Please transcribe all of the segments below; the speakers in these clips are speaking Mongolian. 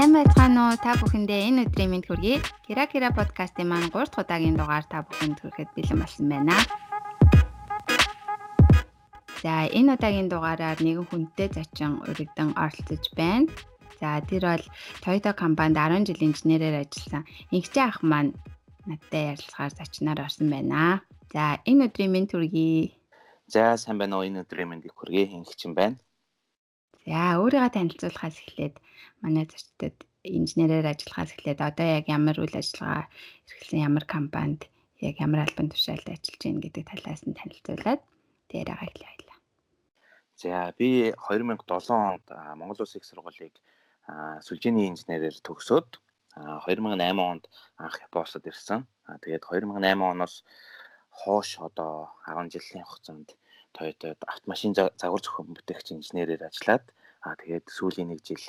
Сайн байцгаана уу? Та бүхэндээ энэ өдрийн мэнд хүргэе. Кира Кира подкастын маань 3 дахь удаагийн дугаар та бүхэнд хүрэхэд бэлэн болсон байна. За, энэ удаагийн дугаараар нэгэн хүнтэй зочин урагдан оролцож байна. За, тэр бол Toyota компанид 10 жил инженерээр ажилласан инхчээ ах маань надтай ярилцахаар зочноор орсон байна. За, энэ өдрийн мэнд хүргэе. За, сайн байна уу? Энэ өдрийн мэндийг хүргэе. Инхчин байна. За өөрийгөө танилцуулахаас эхлээд манай зочдод инженерээр ажиллахаас эхлээд одоо яг ямар үйл ажиллагаа эрхэлсэн ямар компанид яг ямар албан тушаалд ажиллаж байна гэдэг талаас нь танилцуулаад тэрийг хэлье баялаа. За би 2007 онд Монгол Улсын их сургуулийг сүлжээний инженерээр төгсөөд 2008 онд анх Япоосод ирсэн. Тэгээд 2008 оноос хойш одоо 10 жилийн хугацаанд Toyota автомашин загвар зохион бүтээгч инженерээр ажиллаад аа тэгээд сүүлийн нэг жил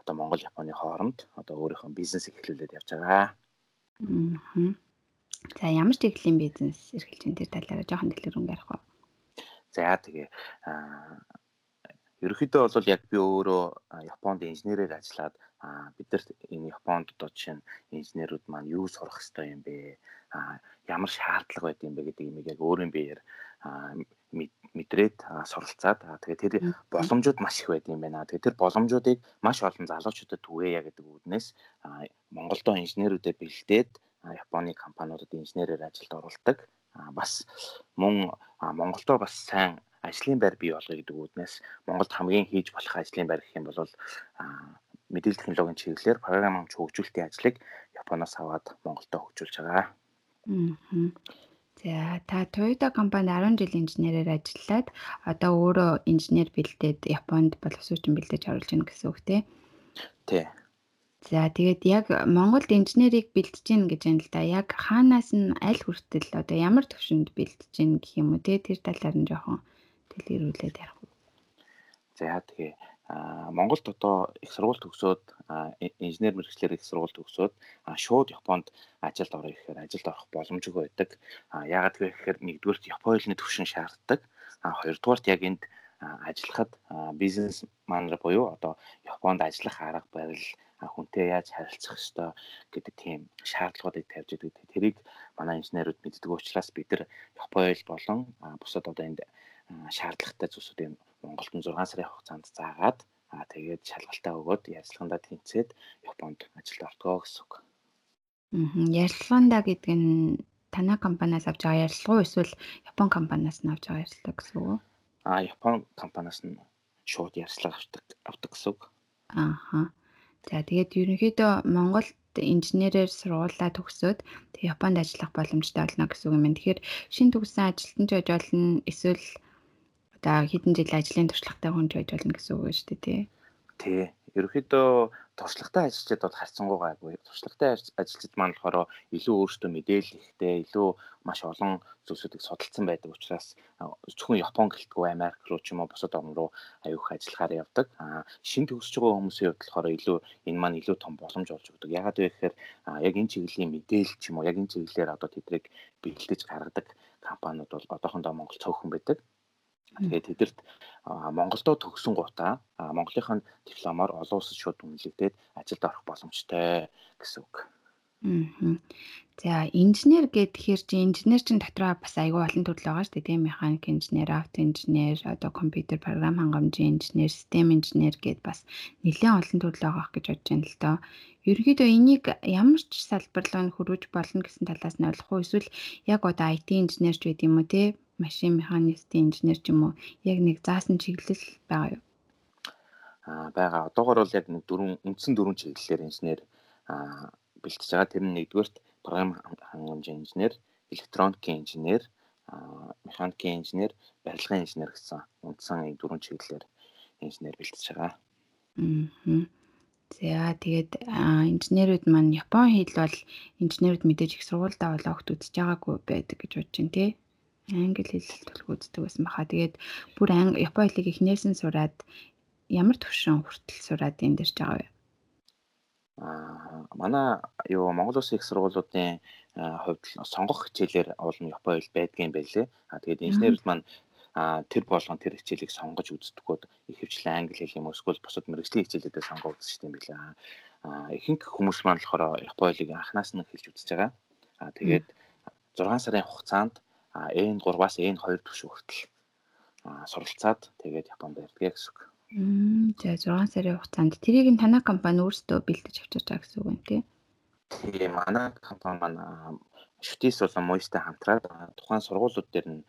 одоо Монгол Японы хооронд одоо өөрийнхөө бизнесийг эхлүүлээд явж байгаа. Аа. За ямар ч техникийн бизнес эрхэлж тэр талаараа жоохон дэлгэрэнгүй ярих уу? За тэгээ аа ерөнхийдөө бол яг би өөрөө Японд инженерээр ажиллаад бид нар энэ Японд одоо жишээ нь инженерүүд маань юу сурах хэрэгтэй юм бэ? Ямар шаардлага байд юм бэ гэдэг имийг яг өөрийн биеэр мэдрээд суралцаад тэгээ тэр боломжууд маш их байд юм байна. Тэгээ тэр боломжуудыг маш олон залуучуудад түгээе гэдэг үүднээс Монголдо инженерүүдэд бэлдээд Японы компаниудад инженерээр ажилд оролдог. Бас мөн Монголдо бас сайн ажлын байр бий болгоё гэдэг үүднээс Монголд хамгийн хийж болох ажлын байр гэх юм бол мэдээлэл технологийн чиглэлээр програм хөгжүүлэлтийн ажлыг Японоос аваад Монголдо хөгжүүлж байгаа. Аа. За та Toyota компанид 10 жил инженерээр ажиллаад одоо өөрөө инженер бэлдээд Японд боловсруучсан бэлдэж оруулж байна гэсэн үг тий. Тий. За тэгээд яг Монголд инженерийг бэлдэж гин гэж байна л да. Яг хаанаас нь аль хүртэл одоо ямар төвшөнд бэлдэж гин гэх юм уу тий тэр талаар нь жоохон дэлгэрүүлээд ярих. За тэгээ Монголд одоо их сургууль төгсөөд инженер мэрэгчлэр их сургууль төгсөөд шууд Японд ажилд орё гэхээр ажилд орох боломжгүй байдаг. Яагаад гэхээр нэгдүгээрт Японы төвшин шаарддаг. Хоёрдугаарт яг энд ажиллахад бизнес манер буюу одоо Японд ажиллах арга барил хүнтэй яаж харилцах ёстой гэдэг тийм шаардлагуудыг тавьж идэг. Тэрийг манай инженерүүд мэддэг учраас бид нар Японд болон бусад одоо энд шаардлагатай зүйлсүүдийг Монголд нь 6 сарын хугацаанд заагаад аа тэгээд шалгалтаа өгөөд ярилцлагандаа тэнцээд Японд ажилд ортгоо гэсэн үг. Аа ярилцлагандаа гэдэг нь танай компаниас авч байгаа ярилцлага уу эсвэл Япон компаниас нь авч байгаа ярилцлага гэсэн үг үү? Аа Япон компаниас нь шууд ярилцлага авдаг авдаг гэсэн үг. Ааха. За тэгээд ерөнхийдөө Монголд инженерээр сургуулаа төгсөөд Японд ажиллах боломжтой болно гэсэн үг юм. Тэгэхээр шин төгссөн ажилтнч байж болно эсвэл одоо хэдэн жил ажлын туршлагатай хүн байж болно гэсэн үг шүү дээ тий. Тий. Ерөнхийдөө туршлагатай ажилчид бол харьцангуй гайгүй. Туршлагатай ажилчид маань болохоор илүү өөрсдөө мэдээлэл ихтэй, илүү маш олон зүйлсүүдийг судалсан байдаг учраас зөвхөн Япон гэлтгүй Америк руу ч юм уу бусад орн руу аюух ажиллахаар явдаг. Аа шин төгсөж байгаа хүмүүсийн хувьд болохоор илүү энэ маань илүү том боломж болж өгдөг. Ягаад вэ гэхээр яг энэ чиглэлийн мэдээлэл ч юм уу яг энэ чиглэлээр одоо тэдрийг бэлдэж гаргадаг компаниуд бол одоохондоо Монгол цөөхөн байдаг. Тэгээд тэдэрт Монголдо төгсөн гутаа Монголынхон дипломоор олон улсад шууд үнэлэгдээд ажилд орох боломжтой гэсэн үг. За инженер гэхээр чи инженер чинь дотроо бас айгүй олон төрөл байгаа шүү дээ тийм механик инженер, авто инженер, одоо компьютер програм хангамжийн инженер, систем инженер гэд бас нэлээд олон төрөл байгаа гэж бодож байна л доо. Ерөнхийдөө энийг ямар ч салбарлаа хөрвж болно гэсэн талаас нь ойлгох уу эсвэл яг одоо IT инженерч байд юм уу те машин механистийн инженер ч юм уу яг нэг заасан чиглэл байгаа юу? Аа байгаа. Одоогор бол яг нэг дөрвөн үндсэн дөрвөн чиглэлээр инженер аа бэлтэж байгаа. Тэр нь нэгдүгээрт програм хангамжийн инженер, электроникийн инженер, механикийн инженер, барилгын инженер гэсэн үндсэн дөрвөн чиглэлээр инженер бэлтэж байгаа. Аа. За тэгээд инженерүүд маань Япон хэл бол инженерүүд мэдээж их сургуультай болоо огт үзэж байгаагүй байдаг гэж бодож байна тий англи хэл төлөв үздэг байсан баха. Тэгээд бүр Япон хэлийг эхнээс нь сураад ямар төвшин хүртэл сураад энэ дэрж байгаа вэ? Аа манай юу Монгол Улсын их сургуулиудын хувьд сонгох хичээлээр олон Япон хэл байдгийн байлээ. Аа тэгээд инженерүүд маань а тэр болгон тэр хичээлийг сонгож үздэггүйд ихэвчлэн англи хэл юм эсвэл бусад мэрэгжлийн хичээлүүдээ сонгоод үздэг юм билээ. ихэнх хүмүүс маань болохоор Японийг анханаас нь хэлж үзэж байгаа. Аа тэгээд 6 сарын хугацаанд N3-аас N2 түвш хүртэл суралцаад тэгээд Японд ирдэг гэсэн үг. За 6 сарын хугацаанд тэрийг нь танай компани өөрсдөө бэлдэж авчирч байгаа гэсэн үг юм тий. Тийм манай компани маань шүтээс болон моёстой хамтраад тухайн сургуулиуд дээр нь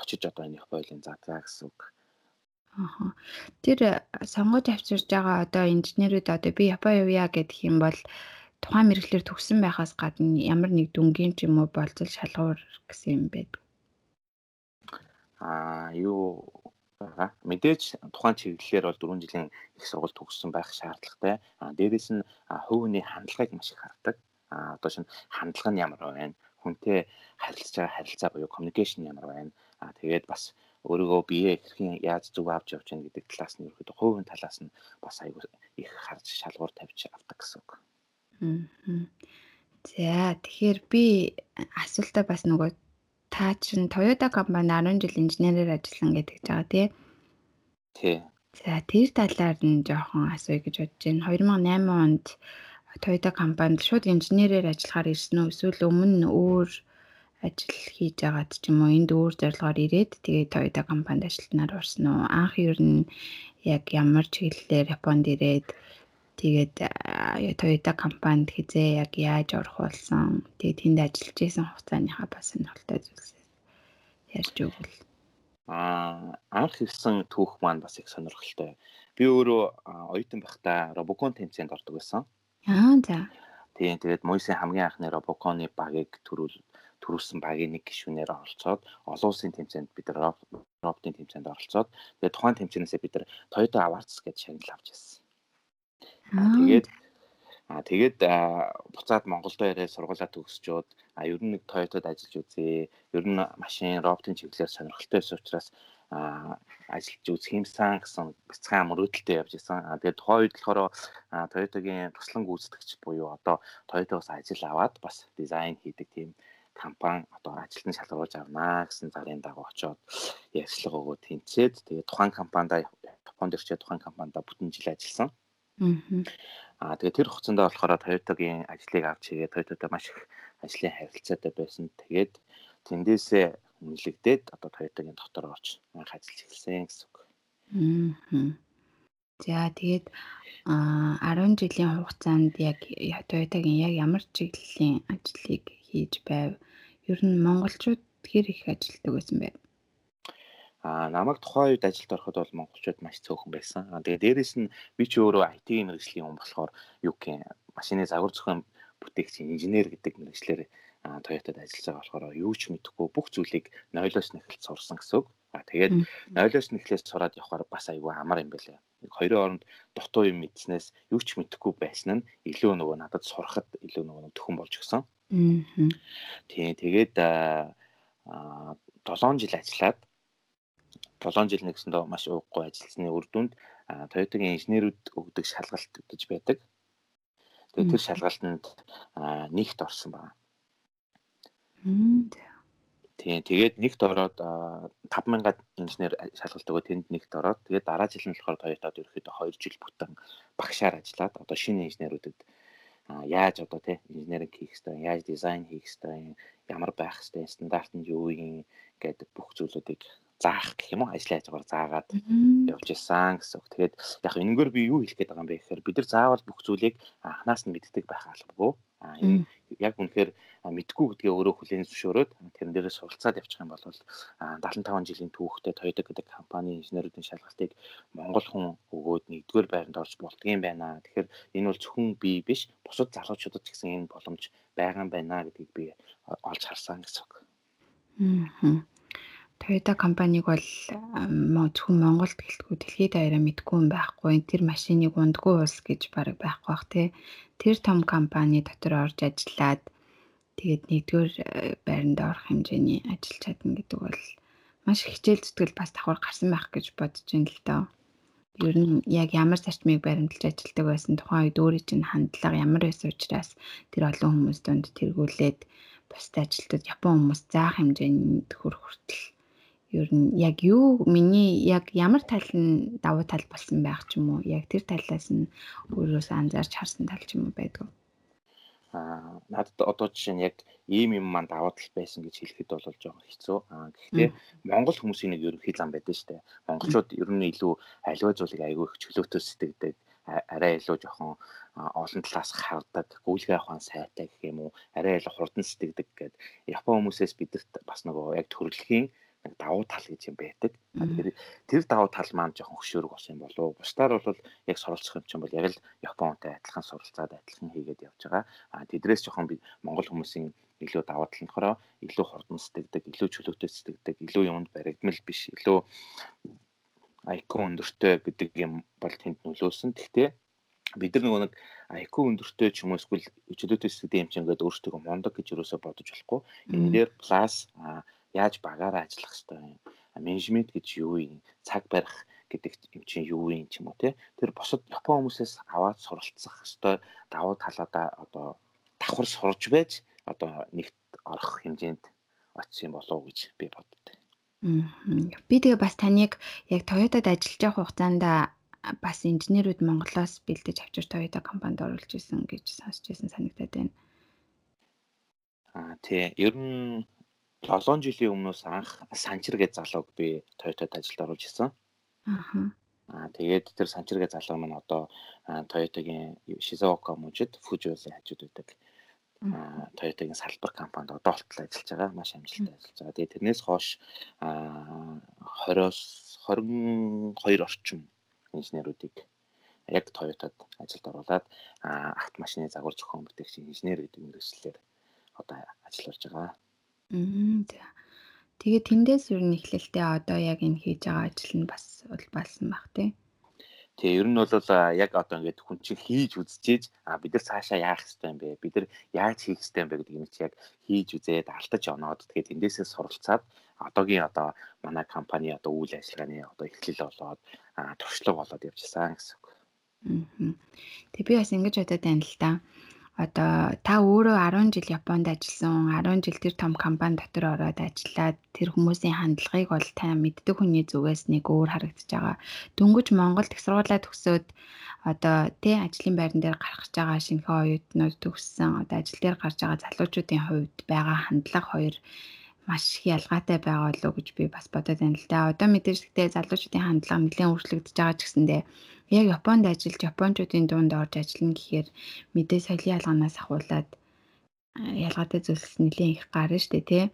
очиж одоо энэ Японы задлаа гэсэн үг. Аха. Тэр сонгож авчирж байгаа одоо инженерүүд одоо би Япон явъя гэдэг юм бол тухайн мэрэгчлэр төгссөн байхаас гадна ямар нэг дүнгийн ч юм уу болцол шалгуур гэсэн юм байдаг. Аа юу байгаа. Мэдээж тухайн чиглэлээр бол 4 жилийн их сургууль төгссөн байх шаардлагатай. Аа дээрэс нь хувийн хандлагыг маш их хардаг. Аа одоо шин хандлага нь ямар байна? Хүнтэй харилцаж байгаа харилцаа буюу communication ямар байна? Аа тэгээд бас өөрийгөө бие хэрхэн яаж зөв авч явж байна гэдэг талаас нь ерөөдөө хувийн талаас нь бас аягүй их харж шалгуур тавьж авдаг гэсэн үг. За тэгэхээр би асуултаа бас нөгөө та чинь Toyota компани 10 жил инженерээр ажиллана гэдэг ч байгаа тий. Тий. За тэр талаар нь жоохон асууя гэж бодож байна. 2008 онд Toyota компанид шууд инженерээр ажиллахаар ирсэн үү? Эсвэл өмнө өөр ажил хийж агаад ч юм уу энд өөр зорилгоор ирээд тэгээд Toyota компанид ажилтнаар орсон уу? Анх ер нь яг ямар чиглэлээр Японд ирээд тэгээд Toyota компанид хизээ яг яаж орох болсон? Тэгээд тэнд ажиллаж исэн хугацааныхаа бас сонирхолтой зүйлсээ ярьж өгвөл. Аа анх ирсэн түүх маань бас их сонирхолтой. Би өөрөө оюутан байхдаа Robocon тэмцээнд ордог байсан. Аа за. Тийм тэгээд Мойсийн хамгийн анхны Robocon-ы багийг төрүүл төрүүлсэн багийн нэг гишүүнээр оролцоод олон улсын тэмцээнд бид роботын тэмцээнд оролцоод тэгээд тухайн тэмцээнээсээ бид Toyota Awards гэж шагнал авч ирсэн. Тэгээд аа тэгээд буцаад Монголдо ирээд сургуулаа төгсчөөд а ер нь нэг Toyota-д ажиллаж үзье. Ер нь машин роботын чиглэлээр сонирхолтой байсан учраас ажиллаж үзэх юмсан гэсэн бяцхан мөрөөдөлтөй явж исэн. Тэгээд тухайн үед болохоор Toyota-гийн туслан гүйцэтгэгч буюу одоо Toyota-гаас ажил аваад бас дизайн хийдэг тийм компани одоо ажилтны шалгаруулж авнаа гэсэн зарын дагуу очоод ярьцлага өгөө тэнцээд тэгээд тухайн компанидаа Японд ирчээ тухайн компанидаа бүтэн жил ажилласан. Аа тэгээд тэр хугацаанд болохоор Toyota-гийн ажлыг авч игээ Toyota-тай маш их ажлын харилцаатай байсан. Тэгээд тэндээсээ үнэлэгдээд одоо Toyota-гийн дотор орж анх ажиллаж эхэлсэн гэсэн үг. Аа. За тэгээд а 10 жилийн хугацаанд яг Toyota-гийн яг ямар чиглэлийн ажлыг хийж байв? Ер нь монголчууд хэр их ажилладаг байсан бэ? Аа намайг тухайн үед ажилд ороход бол монголчууд маш цөөхөн байсан. Аа тэгээ дээрэс нь би ч өөрөө IT мэргэжлийн хүн болохоор юу гэх машины загвар зохион бүтээгчийн инженер гэдэг мэргэжлэр Toyota-д ажиллаж байгаа болохоор юу ч мэдэхгүй бүх зүйлийг нойлоос нэхэлт сурсан гэсэн үг. Аа тэгээд нойлоос нэхлээс сураад явахаар бас айгүй амар юм байлаа. Нэг хоёрын хооронд дутуу юм мэдснээс юу ч мэдэхгүй байсан нь илүү нөгөө надад сурахад илүү нөгөө төхөн болж. Аа. Тийм тэгээд аа 7 жил ажиллаад 7 жил нэгсэндээ маш ууггүй ажилласны үр дүнд Toyota-гийн инженерүүд өгдөг шалгалт гэж байдаг. Тэгээд тэр шалгалтанд нэгт орсон байна. Тийм тэгээд нэгт ороод 5000-аад инженер шалгалт өгөө тэнд нэгт ороод тэгээд дараа жил нь болохоор Toyota-д ерөөхдөө 2 жил бүтэн багшаар ажиллаад одоо шинэ инженерүүдэд яаж одоо тий инженеринг хийх хэвээр яаж дизайн хийх хэвээр ямар байх хэвээр стандарт нь юу юм гэдэг бүх зүйлүүдийг заах гэх юм уу ажлын хажуугаар заагаад явж исэн гэсэн үг. Тэгээд яг энэгээр би юу хэлэх гээд байгаа юм бэ гэхээр бид нар заавал бүх зүйлийг анханаас нь мэддэг байх албагүй. А энэ яг үнэхээр мэдгүй гэдгээ өөрөө хүлээн зөвшөөрөөд тэрэн дээрээ суралцаад явчих юм бол 75 жилийн түүхтэй Toyota гэдэг компани инженеруудын шалгалтыг монгол хүн өгөөд нэгдүгээр байранд орж болдгийм байна. Тэгэхээр энэ бол зөвхөн би биш бусад залуучуудад ч гэсэн энэ боломж байгаа юм байна гэдгийг би олж харсан гэсэн үг. Аа. Toyota компаниг бол зөвхөн Монголд гэлтгүй дэлхийд даяараа мэдгүй юм байхгүй. Тэр машиныг ундгүй улс гэж бараг байхгүй бах тий. Тэр том компани дотор орж ажиллаад тэгээд нэгдүгээр э, байранд орох хэмжээний ажиллаж чадна гэдэг бол маш хичээл зүтгэл бас давхар гарсан байх гэж бодож байна л доо. Ер нь яг ямар зарчмыг баримталж ажилладаг байсан тухайн үед өөрийн чинь хандлага ямар байсан учраас тэр олон хүмүүс донд тэргүүлээд бусад ажилтнууд Япон хүмүүс заах хэмжээнд хүрэх хүртэл Ер нь яг юу миний яг ямар тал нь давуу тал болсон байх ч юм уу? Яг тэр талаас нь өөрөөсөө анзаарч харсан тал ч юм уу байдгүй. Аа надад одоо жишээ нь яг ийм юм маань даваа тал байсан гэж хэлэхэд бол жоохон хэцүү. Аа гэхдээ Монгол хүмүүсийн нэг ерөнхий зам байдаг шүү дээ. Монголчууд ер нь илүү аливаа зүйлийг айгүй их чөлөөтэй сэтгэдэг арай илүү жоохон олон талаас хардаг, гүйлгээ ухаан сайтай гэх юм уу, арай илүү хурдан сэтгэдэг гэдэг. Япон хүмүүсээс бидэрт бас нөгөө яг төрөлхийн нэг давуу тал гэж юм байдаг. Тэгэхээр тэр давуу тал маань жоохон хөшөөрөг болсон юм болов. Бусдаар бол яг суралцах юм чинь бол яг л Японтай адилхан суралцаад адилхан хийгээд явж байгаа. А тэдрээс жоохон би Монгол хүмүүсийн илүү давуу тал нь болохоор илүү хурдан сэтгэдэг, илүү чөлөөтэй сэтгэдэг, илүү юмд баригдмал биш, илүү IQ өндөртэй гэдэг юм бол тэнд нөлөөсөн. Гэхдээ бид нар нөгөө нэг IQ өндөртэй ч юм уу эсвэл чөлөөтэй сэтгэдэг юм чинь ингээд өөрсдөө мундаг гэж юусоо бодож болохгүй. Энэ дээр плюс яаж багаараа ажиллах хэвээр юм. Менежмент гэж юу юм? Цаг барих гэдэг юм чинь юу юм ч юм уу те. Тэр босод Япон хүмүүсээс аваад суралцах хэвээр давуу талаадаа одоо давхар сурж байж одоо нэгт орох хэмжээнд юм болов уу гэж би боддог. Би тэгээ бас таныг яг Toyota-д ажиллаж явах хугацаанд бас инженерүүд Монголоос бэлдэж авчир Toyota компанид оруулж исэн гэж сонсч байсан санагдаад байна. Аа тий. Ер нь 7 жилийн өмнөөс анх Санчир гэж залууг би Toyota-д ажилд оруулж исэн. Аа. Аа тэгээд тэр Санчир гэж залуу маань одоо Toyota-гийн Shizuoka мужид Fuji-ийн хажууд байдаг. Аа Toyota-гийн салбар компанид одоо болтол ажиллаж байгаа. Маш амжилттай ажиллаж байгаа. Тэгээд тэрнээс хойш аа 20-оос 22 орчим инженеруудыг яг Toyota-д ажилд оруулаад автомашины загвар зохион бүтээгч инженер гэдэг мэргэжлэлээр одоо ажиллаж байгаа. Мм. За. Тэгээд тэндээс ер нь эхлэлтэй одоо яг энэ хийж байгаа ажил нь бас улбаалсан баг тий. Тэгээ ер нь бол яг одоо ингээд хүн чинь хийж үзчихээж а бид нар цаашаа яах хэрэгтэй юм бэ? Бид нар яаж хийх хэрэгтэй юм бэ гэдэг юм чи яг хийж үзээд алдаж оноод тэгээд тэндээсээ суралцаад одоогийн одоо манай компани одоо үйл ажиллагааны одоо эхлэл болоод туршлага болоод явжсан гэсэн үг. Аа. Тэг би бас ингэж бодоод байна л да одоо та өөрөө 10 жил Японд ажилласан, 10 жил тэр том компани дотор ороод ажиллаад тэр хүмүүсийн хандлагыг бол та мэддэг хүний зүгээс нэг өөр харагдаж байгаа. Дөнгөж Монголд их сургуулаа төгсөөд одоо тий ажлын байран дээр гарах гэж байгаа шинэхэн оюутнууд төгссөн одоо ажил дээр гарч байгаа залуучуудын хувьд байгаа хандлага хоёр маш их ялгаатай байгаа болов уу гэж би бас бодоод байна л да. Одоо мэдээж гэхдээ залуучуудын хандлага нэлээд өөрчлөгдөж байгаа ч гэсэндээ яг Японд ажиллаж японочдын дунд орж ажиллана гэхээр мэдээ соёлын ялгаанаас ахуулаад ялгаатай зүйлс нэлээд их гарна шүү дээ тий.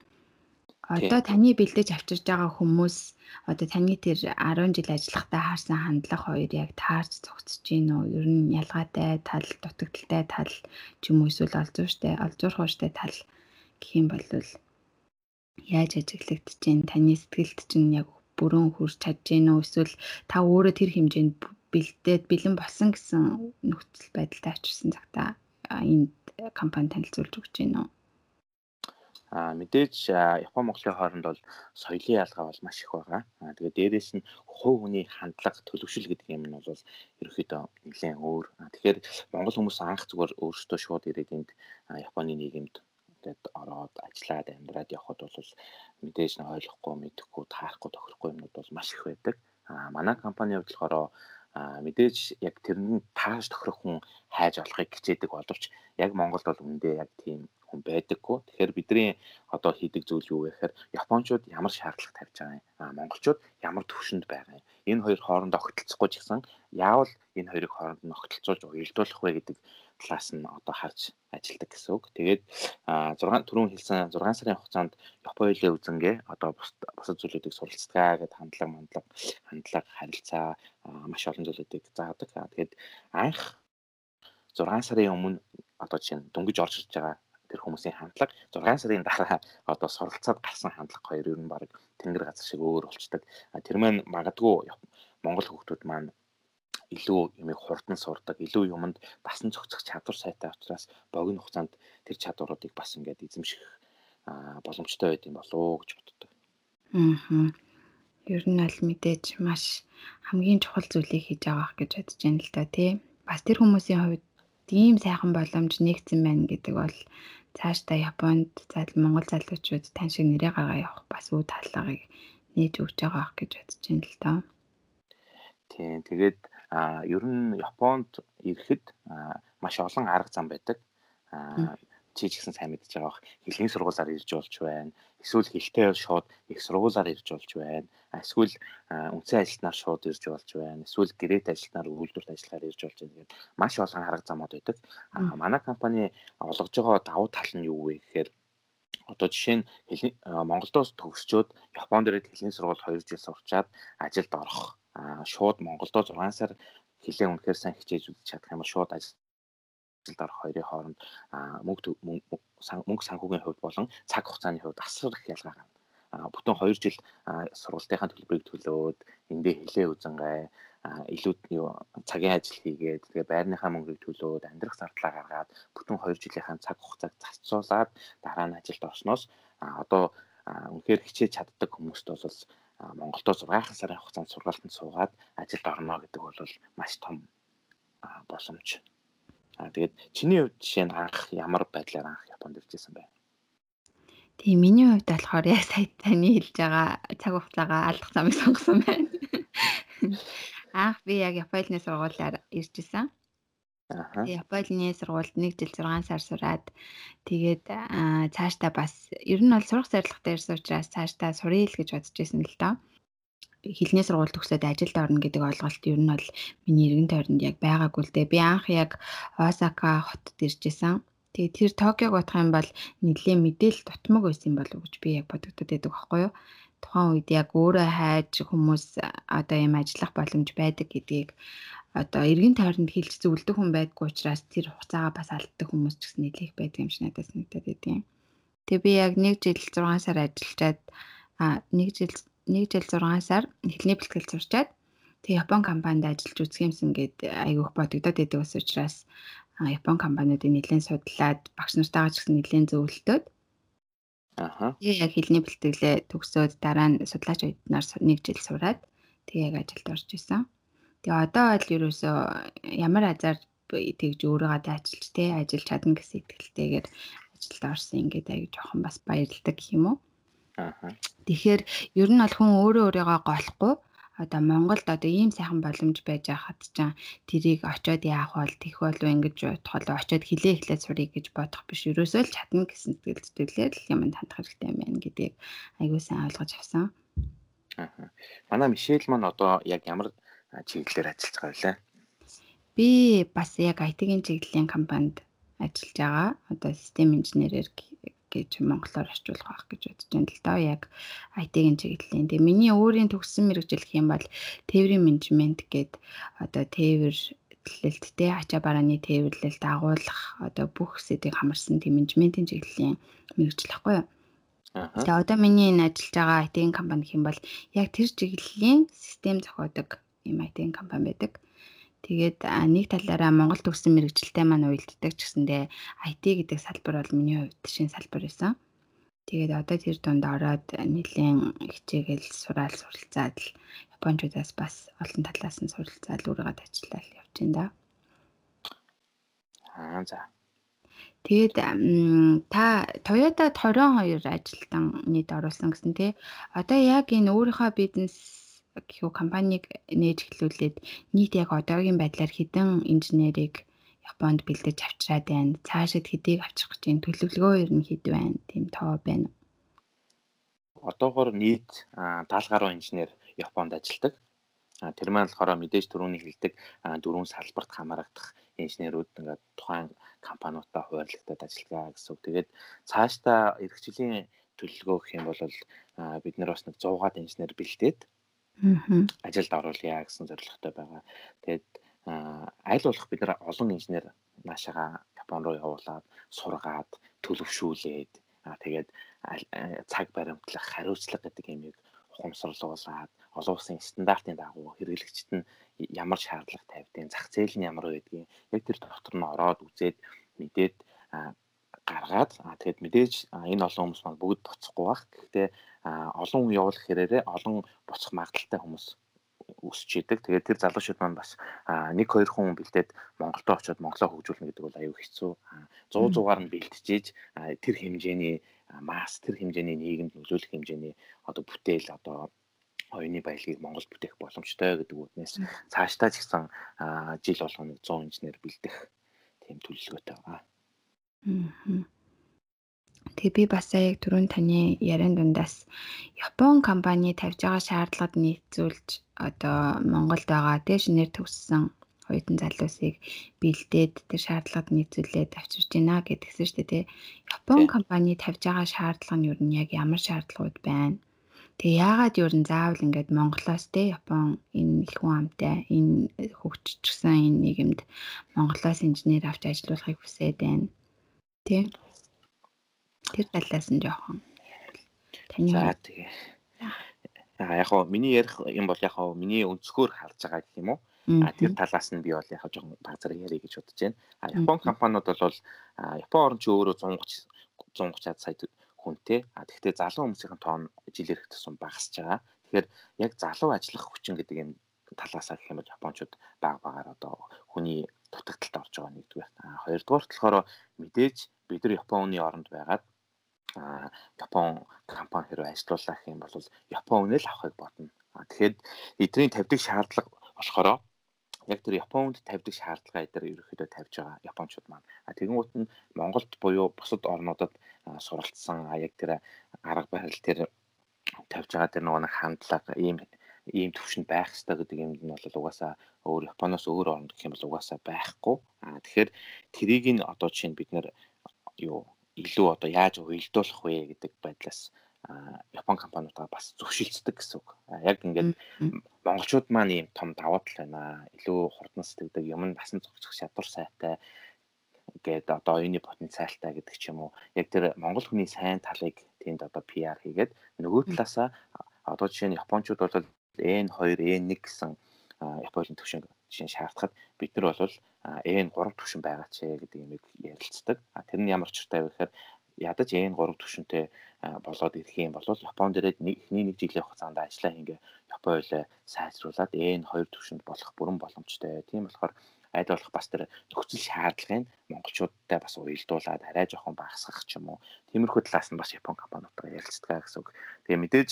Одоо таны бэлдэж авчирж байгаа хүмүүс одоо таны тэр 10 жил ажиллахдаа харсан хандлага хоёр яг таарч зогсож гин үү? Ер нь ялгаатай тал, дутагдaltaй тал ч юм уу эсвэл олзууртай, олзуурхууштай тал гэх юм бол яаж ажиглагдж байна? Таны сэтгэлд чинь яг бүрэн хүрч чадж гин үү? Эсвэл та өөрөө тэр хэмжээнд бэлдээд бэлэн болсон гэсэн нөхцөл байдалтай очирсан цагта энд компани танилцуулж өгч байна уу? А мэдээж Япон Монголын хооронд бол соёлын ялгаа бол маш их байгаа. А тэгээд дээрэс нь хувь хүний хандлага төлөвшил гэдэг юм нь бол ерөөхдөө нэлээд өөр. Тэгэхээр Монгол хүмүүс анх зүгээр өөрсдөө шууд ирээд энд Японы нийгэмд тэгээд ороод ажиллаад амьдраад явхад бол мэдээж нь ойлгохгүй, мэдэхгүй, таарахгүй, тохирохгүй юмнууд бол маш их байдаг. А манай компани хувьд болохоор мэдээж яг тэр нь тааш тохирох хүн хайж олохыг хичээдэг боловч яг Монголд бол үндэ яг тийм хүн байдаггүй. Тэгэхээр бидний одоо хийдэг зүйл юу вэ гэхээр Япончууд ямар шаардлага тавьж байгаа юм. А монголчууд ямар төвшөнд байгаа юм. Энэ хоёр хоорондоо огтлцохгүй ч гэсэн яавал энэ хоёрыг хооронд нь огтлцуулж уялдуулах вэ гэдэг талаас нь одоо харж ажилладаг гэсэн үг. Тэгээд 6 түрүүн хэлсэн 6 сарын хугацаанд Японы үзэнгээ одоо бусад зүйлүүдийг суралцгаа гэдэг хандлага, мандлага, хандлага, харилцаа маш олон зүйлүүдийг заадаг. Тэгээд анх 6 сарын өмнө одоо жишээ нь дөнгөж орж ирж байгаа тэр хүмүүсийн хандлага 6 сарын дараа одоо суралцаад гарсан хандлага хоёр ер нь баг тэнгэр газар шиг өөр болчдаг. Тэр маань магадгүй Монгол хүмүүс маань илүү юмыг хурдан сурдаг, илүү юмд басан зохицох чадвар сайтай учраас богино хугацаанд тэр чадваруудыг бас ингээд эзэмших боломжтой байд юм болоо гэж боддог. Аа. Ер нь аль мэдээж маш хамгийн чухал зүйлийг хийж байгаа гэж бодож байна л да тий. Бас тэр хүмүүсийн хувьд ийм сайхан боломж нэгцэн байна гэдэг бол цаашдаа Японд зал Монгол залуучууд тань шиг нэрээ гаргаа явах бас үе таллагыг нээж өгч байгаа ах гэж бодож байна л доо. Тийм. Тэгээд а ер нь Японд ирэхэд маш олон арга зам байдаг. А чи ч гэсэн сайн мэдж байгаа бах хэлний сургуулаар ирж болж байна. Эсвэл хэлтэй шууд их сургуулаар ирж болж байна. Эсвэл үндсэн ажилтнаар шууд ирж болж байна. Эсвэл гэрээт ажилтнаар үйлдвэрт ажиллахаар ирж болж байна. Тэгээд маш олон арга замууд байдаг. А манай компани олгож байгаа давуу тал нь юу вэ гэхээр одоо жишээ нь Монголдоос төгсчөөд Японд ирээд хэлний сургууль 2 жил сурчаад ажилд орох шууд Монголдо 6 сар хилээ үнэхээр сайн хичээж үзэж чадах юм бол шууд ажилд орох хоёрын хооронд мөнгө мөнгө санхүүгийн хувьд болон цаг хугацааны хувьд асар их ялгаа гарна. Бүтэн 2 жил сургалтынхаа төлбөрийг төлөөд эндээ хилээ үзэнгээ илүү цагийн ажил хийгээд тэгээ байрныхаа мөнгөийг төлөөд амьдрах зардлаа гаргаад бүтэн 2 жилийнхаа цаг хугацааг зарцуулаад дараа нь ажилд орсноос одоо үнэхээр хичээж чаддаг хүмүүст бол Монголдо 6 сарын хугацаанд сургалтанд суугаад ажилд орно гэдэг бол маш том боломж. Аа тэгээд чиний хувьд жишээ нь анх ямар байдлаар анх Японд иржсэн бэ? Тийм миний хувьд болохоор яг сая таны хэлж байгаа цаг хугацаагаа алдах замыг сонгосон байна. Анх би яг Японы сургуулиар иржсэн. Аха. Японы сургуульд 1 жил 6 сар сураад тэгээд цаашдаа бас ер нь бол сурах зорилготой ирсэн учраас цаашдаа суръя л гэж бодож байсан л доо. Хэлний сургууль төгсөөд ажилд орно гэдэг ойлголт ер нь бол миний эргэн тойронд яг байгаагүй л дээ. Би анх яг Осака хотод иржсэн. Тэгээд тэр Токиог бодох юм бол нэлээд мэдээл дутмаг байсан болов уу гэж би яг бодогдод байдаг байхгүй юу? Тухайн үед яг өөрөө хайж хүмүүс одоо юм ажиллах боломж байдаг гэдгийг одоо эргэн тойронд хэлж зөвлөдөг хүн байдгүй учраас тэр хугацаагаа бас алддаг хүмүүс ч гэсэн нэлээх байдаг юм шиг надад санагдаад байдیں۔ Тэгээ би яг 1 жил 6 сар ажиллаад а 1 жил 1 жил 6 сар эхлэний бэлтгэл сурчаад тэг Япон компанид ажиллаж үзэх юмсан гэд айгүйх бодогдоод байдаг ус учраас Япон компаниудыг нэлээд судлаад багш нартайгаа ч гэсэн нэлээд зөвлөлтөөд Аха. Тэгээ яг хэлний бэлтгэлээ төгсөөд дараа нь судлаач оюутнаар 1 жил сураад тэг яг ажилд орж исэн. Тэгээ одоо бол ерөөсөө ямар азар тэгж өөрийгөө даачилж те ажиллаж чадна гэсэн итгэлтэйгээр ажилд орсон ингээд аяг жоохон бас баярлдаг юм уу. Аа. Тэгэхээр ер нь бол хүн өөрөө өөрийгөө голохгүй одоо Монголд одоо ийм сайхан боломж байж байхад ч тэрийг очиод яах бол тэх болов ингэж бодох болов очиод хилээ эхлээд сурыг гэж бодох биш. Ерөөсөө л чадна гэсэн сэтгэл зүтгэлээр л юм хандах хэрэгтэй юм байна гэдгийг аягүй сайн ойлгож авсан. Аа. Манай Мишель маань одоо яг ямар чиглэлээр ажиллаж байгаа вэ? Би бас яг IT-ийн чиглэлийн компанид ажиллаж байгаа. Одоо систем инженерээр гэж монголоор орчуулах байх гэж бодож байна л доо яг IT-ийн чиглэлийн. Тэгээ миний өөрийн төгссөн мэрэгжил юм бол тээврийн менежмент гээд одоо тээвэр төлөлттэй ачаа барааны тээвэрлэлд агуулах одоо бүх сэдвийг хамарсан тийм менежментийн чиглэлийн мэрэгжил ахгүй юу? Тэгээ одоо миний энэ ажиллаж байгаа IT-ийн компани юм бол яг тэр чиглэлийн систем зохиодог ийм IT компани байдаг. Тэгээд нэг талаараа Монгол төгссөн мэрэгжилтэй маань уялддаг ч гэсэндээ IT гэдэг салбар бол миний хувьд шинэ салбар байсан. Тэгээд одоо тэр дунд ороод нэлийн хичээгэл сураал суралцаад л Япончуудаас бас олон талаас нь суралцаад өөрийгөө тачлал явж байна да. Аа за. Тэгээд та Toyota 22 ажилтан нийт оруулсан гэсэн тий. Одоо яг энэ өөрийнхөө бизнес гэхүү компанийг нээж эхлүүлээд нийт яг одоогийн байдлаар хэдэн инженерийг Японд бэлдэж авчираад байна. Цаашид хэдийг авчих гэж энэ төлөвлөгөө ер нь хэд байна? Тийм тоо байна. Одоогоор нийт 70 гаруй инженер Японд ажилладаг. Тэр маань болохоор мэдээж түрүүний хэлдэг дөрвөн салбарт хамаарагдах инженерүүд ингээд тухайн компаниудаа хуваарлагдаад ажиллагаа гэсэн үг. Тэгээд цаашдаа эрх жилийн төлөвлөгөө гэх юм бол бид нар бас нэг 100-аад инженер бэлдээд ажилд оруулъя гэсэн зорилготой байгаа. Тэгээд аль болох бид нар олон инженер наашаага Япон руу явуулаад сургаад төлөвшүүлээд тэгээд цаг баримтлах хариуцлага гэдэг юмыг ухамсарлуулад олон улсын стандартын дагуу хэрэглэгчид нь ямар шаардлага тавьдیں۔ Зах зээл нь ямар байдгийг яг тэр дотор нь ороод үзээд мэдээд гаргаад тэгээд мэдээж энэ олон хүмүүс маань бүгд буцахгүй бах. Гэхдээ олон хүн явуулах хэрээрээ олон буцах магадaltaй хүмүүс өсч идэг. Тэгээд тэр залуучууд маань бас нэг хоёр хүн бэлдээд Монголд очиод Монголоо хөгжүүлнэ гэдэг бол аюу хэцүү. 100 100-аар нь бэлтжиж тэр хэмжээний масс тэр хэмжээний нийгэмд нөлөөлөх хэмжээний одоо бүтээл одоо оюуны баялагийг Монголд бүтээх боломжтой гэдэг үгнээс цаашдаа ч гэсэн жил болгоно 100 инженер бэлдэх тийм төлөвлөгөөтэй байгаа. Тэгээ би бас яг түрүүн таны яриан дундаас Япон компани тавьж байгаа шаардлагад нийцүүлж одоо Монголд байгаа дээш нэр төгссөн оюутан залуусыг бэлдээд тэр шаардлагад нийцүүлээд авчирч байна гэдгсэн шүү дээ тий. Япон компани тавьж байгаа шаардлага нь юу нь яг ямар шаардлагууд байна? Тэгээ яагаад юу н заавал ингээд Монголоос те Япон энэ их хүн амтай энэ хөгжчихсэн энэ нийгэмд Монголоос инженер авч ажилуулахыг хүсээд байна. Тэ? Тэр талаас нь жоохон таны За тэгээ. Аа яг хоо миний ярих юм бол яг хоо миний өнцгөр харж байгаа гэх юм уу? А тэр талаас нь би бол яг жоохон базар ярих гэж бодож байна. А Япон компаниуд бол Япон орн чи өөрөө 130 130-аад сая хүнтэй. А тэгвэл залуу хүмүүсийн тоон жилээр их тусам багасж байгаа. Тэгэхээр яг залуу ажиллах хүчин гэдэг энэ талаас гэх юм бол Япончууд баг багаар одоо хүний дутагдалд орж байгаа нэгдүгээр. А хоёрдугаарт болохоор мэдээж бид нар Японы оронд байгаад а Япон компани хэрэг ажиллуулах юм бол Япон үнэл авахыг бодно. Тэгэхээр эдний тавьдаг шаардлага болохоор яг тэр Японд тавьдаг шаардлагаа эдгээр ерөөхдөө тавьж байгаа Япончууд маань. А тэгэнгუут нь Монголд буюу бусад орнуудад суралцсан яг тэр арга барил тэр тавьж байгаа тэр нөгөө хандлага ийм ийм төвшөнд байх хэрэгтэй гэдэг юм нь бол угаасаа өөр Японоос өөр оронд гэх юм бол угаасаа байхгүй. А тэгэхээр трийг нь одоо чинь бид нэр юу илүү одоо яаж уялдуулах вэ гэдэг байдлаас Япон компаниудаа бас зөвшөлдсөн гэсэн үг. Яг ингээд монголчууд маань ийм том давуу тал байна. Илүү хурдан сэтгэдэг юм насан зохицох чадвар сайтай гэдэг одоо оюуны потенциалтай гэдэг ч юм уу. Яг тэр монгол хүний сайн талыг тэнд одоо PR хийгээд нөгөө талаасаа одоо жишээ нь японочууд бол N2, N1 гэсэн Японы төвшин жишээ шаардахад бид нар бол N3 төвшин байгаа ч гэдэг юмыг ярилцдаг. Тэр нь ямар ч учиртай вэ гэхээр ядаж N3 төвшөнтэй болоод ирэх юм бол Японд ирээд эхний нэг жилийн хугацаанд ажиллаа ингээ Япон хуулиа сайжруулад N2 төвшөнд болох бүрэн боломжтой. Тийм болохоор аль болох бас тэр нөхцөл шаардлагыг монголчуудтай бас уялдуулаад арай жоохон багасгах ч юм уу. Тиймэрхүү талаас нь бас Япон компаниудаа ярилцдаг гэсэн үг. Тэгээ мэдээж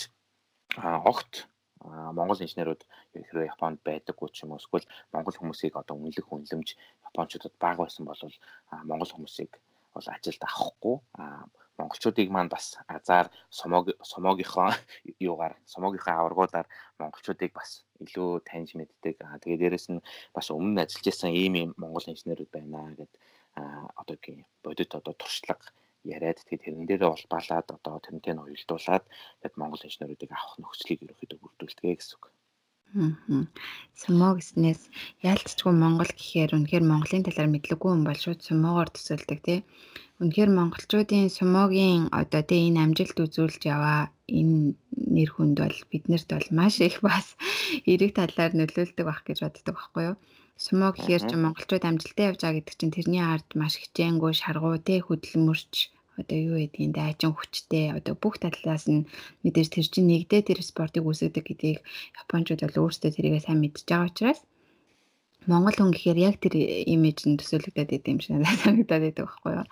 огт Монгол инженерүүд хэрвээ Японд байдаггүй ч юм уу эсвэл Монгол хүмүүсийг одоо үнэлэх үнэлэмж Япончуудад бага байсан бол Монгол хүмүүсийг бол ажилд авахгүй монголчуудыг маань бас азар сумог сумогийнхоо юугаар сумогийнхоо аваргуудаар монголчуудыг бас илүү таньж мэддэг. Аа тэгээ дээрэс нь бас өмнө ажиллаж исэн ийм ийм монгол инженерүүд байна гэд одоо бодит одоо туршлага яриад тэгээд тэрэн дээрээ улбаалаад одоо тэрнтэй нь уялдуулаад тэгээд монгол инженерүүдийг авах нөхцөлийг ерөөхдөө бүрдүүлдэг гэсэн үг. Сумо гэснээс яалтчгүй Монгол гэхээр үнэхээр Монголын талаар мэдлэггүй хүн бол шууд сумоогоор төсөөлдөг тий. Үнэхээр монголчуудын сумогийн одоо тий энэ амжилт үзүүлж яваа энэ нэр хүнд бол биднэрт бол маш их бас эерэг талаар нөлөөлдөг байх гэж боддог байхгүй юу? Сумо гэхээр чи монголчууд амжилттай явж байгаа гэдэг чинь тэрний ард маш хичээнгүй шаргуу тий хөдөлмөрч одоо юу гэдгийг дайчин хүчтэй одоо бүх талаас нь мэдээж тэр чинь нэгдээ тэр спортыг үүсгэдэг гэдгийг японочууд бол өөрсдөө тэрийгээ сайн мэдж байгаа учраас Монгол хүн гэхээр яг тэр имиж нь төсөөлөгдөд идэв юм шиг надад санагдаад байдаг байхгүй юу.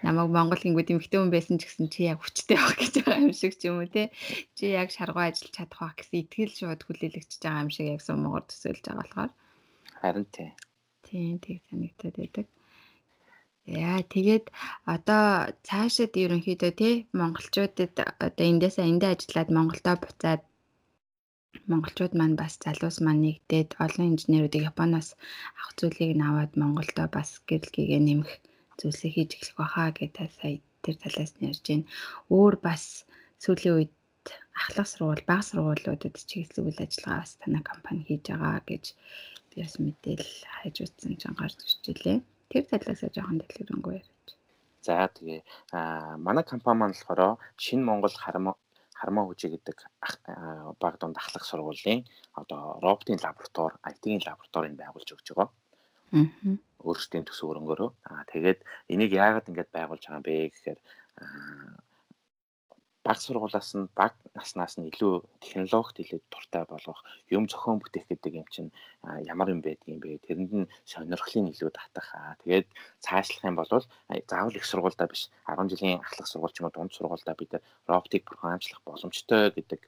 Намайг Монгол гингүүд эмхтэй хүн байсан ч гэсэн чи яг хүчтэй байх гэж байгаа юм шиг ч юм уу те. Чи яг шаргуу ажиллаж чадах байх гэсэн итгэл шууд хүлээлгэж байгаа юм шиг яг сумгаар төсөөлж байгаа болохоор. Харин тий. Тийм тийг санагдаад байдаг. Яа тэгээд одоо цаашид ерөнхийдөө тий монголчуудад одоо эндээсээ эндээ ажиллаад Монголдо буцаад монголчууд маань бас залуус маань нэгдээд олон инженеруудыг Японоос авах зүйлийг нь аваад Монголдо бас гэрэл гээгээ нэмэх зүйлсийг хийж эхлэх баха гэдэг сая тэр талаас нь ярьж байна. Өөр бас сүүлийн үед ахлах сургууль, бага сургуулиудад чиглэл үйл ажиллагаа бас танай компани хийж байгаа гэж би бас мэдээлэл хайж утсан ч анхаарч ирж Тэр талаасаа жоохон дэлгэрэнгүй яриач. За тэгээ манай компани маань болохоор Шинэ Монгол хармаа хармаа хүчээ гэдэг баг дунд ахлах сургуулийн одоо роботын лаборатори, IT-ийн лабораторийг байгуулж өгч байгаа. Аа. Өөрсдийн төсөв өрөнгөөрөө. Аа тэгээд энийг яагаад ингэж байгуулж байгаа юм бэ гэхээр баг сургуулаас нь баг наснаас нь илүү технологид илүү дуртай болгох, юм зохион бүтээх гэдэг юм чинь ямар юм байдгийг бэ? Тэрэнд нь сонирхлын илүү татах. Тэгээд цаашлах юм бол заавал их сургуультай биш 10 жилийн ахлах сургууль ч юм уу дунд сургуультай бид роботик програмчлах боломжтой гэдэг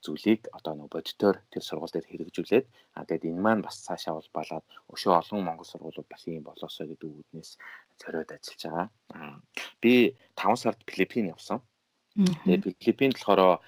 зүйлийг одоо нөгөө бодитоор тэр сургууль дээр хэрэгжүүлээд а тэгээд энэ маань бас цаашаа улбалаад өшөө олон монгол сургуулиуд бас ийм болоосоо гэдэг үгнээс зориод ажиллаж байгаа. Би 5 сард Филиппин явсан. Тэгээд Филиппинд болохоор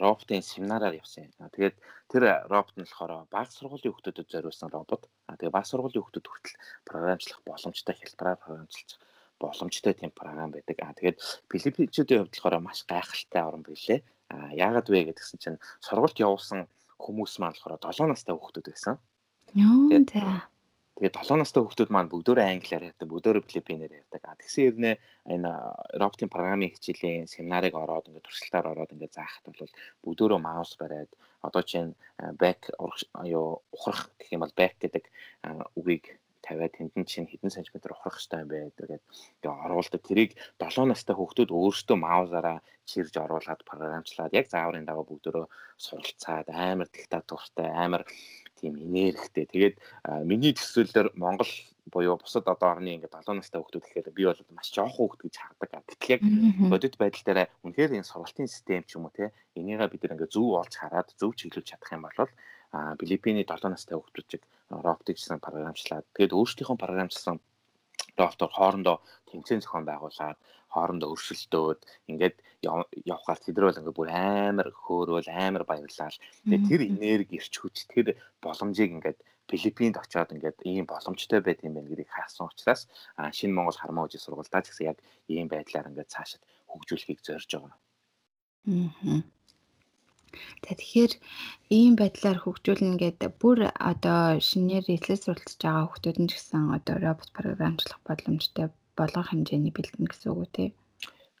роботын семинараар явсан. Тэгээд тэр робот нь болохоор баг сургуулийн хүүхдүүдэд зориулсан робот. Тэгээд баг сургуулийн хүүхдүүд хүртэл програмчлах боломжтой хялбараар програмчлах боломжтой тийм програм байдаг. А тэгээд Филиппинчүүдийн хувьд болохоор маш гайхалтай орн билээ. А яагаад вэ гэдгсэн чинь сургуульд явуулсан хүмүүс маань болохоор 7 настай хүүхдүүд байсан. За. Тэгээд 7 настай хүүхдүүд маань бүгдөө англиар ярьдаг, бүгдөө филиппинээр ярьдаг. А тэгсэн хэрнээ энэ роботын программын хичээлийн семинарыг ороод ингээд туршилтаар ороод ингээд заахад бол бүгдөө маус бариад одоо чинь back юу ухрах гэх юм бол back гэдэг үгийг тавиад тэнд чинь хэдэн сантиметр ухрах хэрэгтэй юм бэ гэдэг тэгээ оруулдаг. Тэрийг 7 настай хүүхдүүд өөрсдөө маузаараа чирж оруулаад програмчлаад яг зааврын дагуу бүгдөө суралцаад амар диктатуртай амар тийм энергтэй. Тэгээд миний төсөөллөөр Монгол буюу бусад одоо орны ингээд 7 настай хүүхдүүд гэхээр би бол маш жоох хүүхд гэж хардаг. Гэтэл яг бодит байдал дээр үнэхээр энэ сургалтын систем ч юм уу те энийгээ бид нэг зөв олж хараад зөв чиглүүлж чадах юм бол а Филиппиний 7 настай хүүхдүүд чиг роботиксан програмчлаад тэгээд өөрсдийнхөө програмчлсан доктор хоорондоо тэмцээн зохион байгуулад хоорондоо өршөлтөөд ингээд явхаар тэдэр бол ингээд бүр амар хөөрөөл амар баярлал тэгээд тэр энерги ирч хүч тэр боломжийг ингээд Филиппинд очиод ингээд ийм боломжтой байт юм байна гэдгийг хаасан учраас шинэ Монгол хармаа үжи сургуультаа ч гэсэн яг ийм байдлаар ингээд цаашид хөгжүүлэхийг зорж байгаа. Аа. Тэгэхээр ийм байдлаар хөгжүүлнэ гэдэг бүр одоо шинээр эхлэл суралцж байгаа хүмүүс ч гэсэн одоо робот програмчлах боломжтой болгох хэмжээний бэлдэнэ гэсэн үг үү те.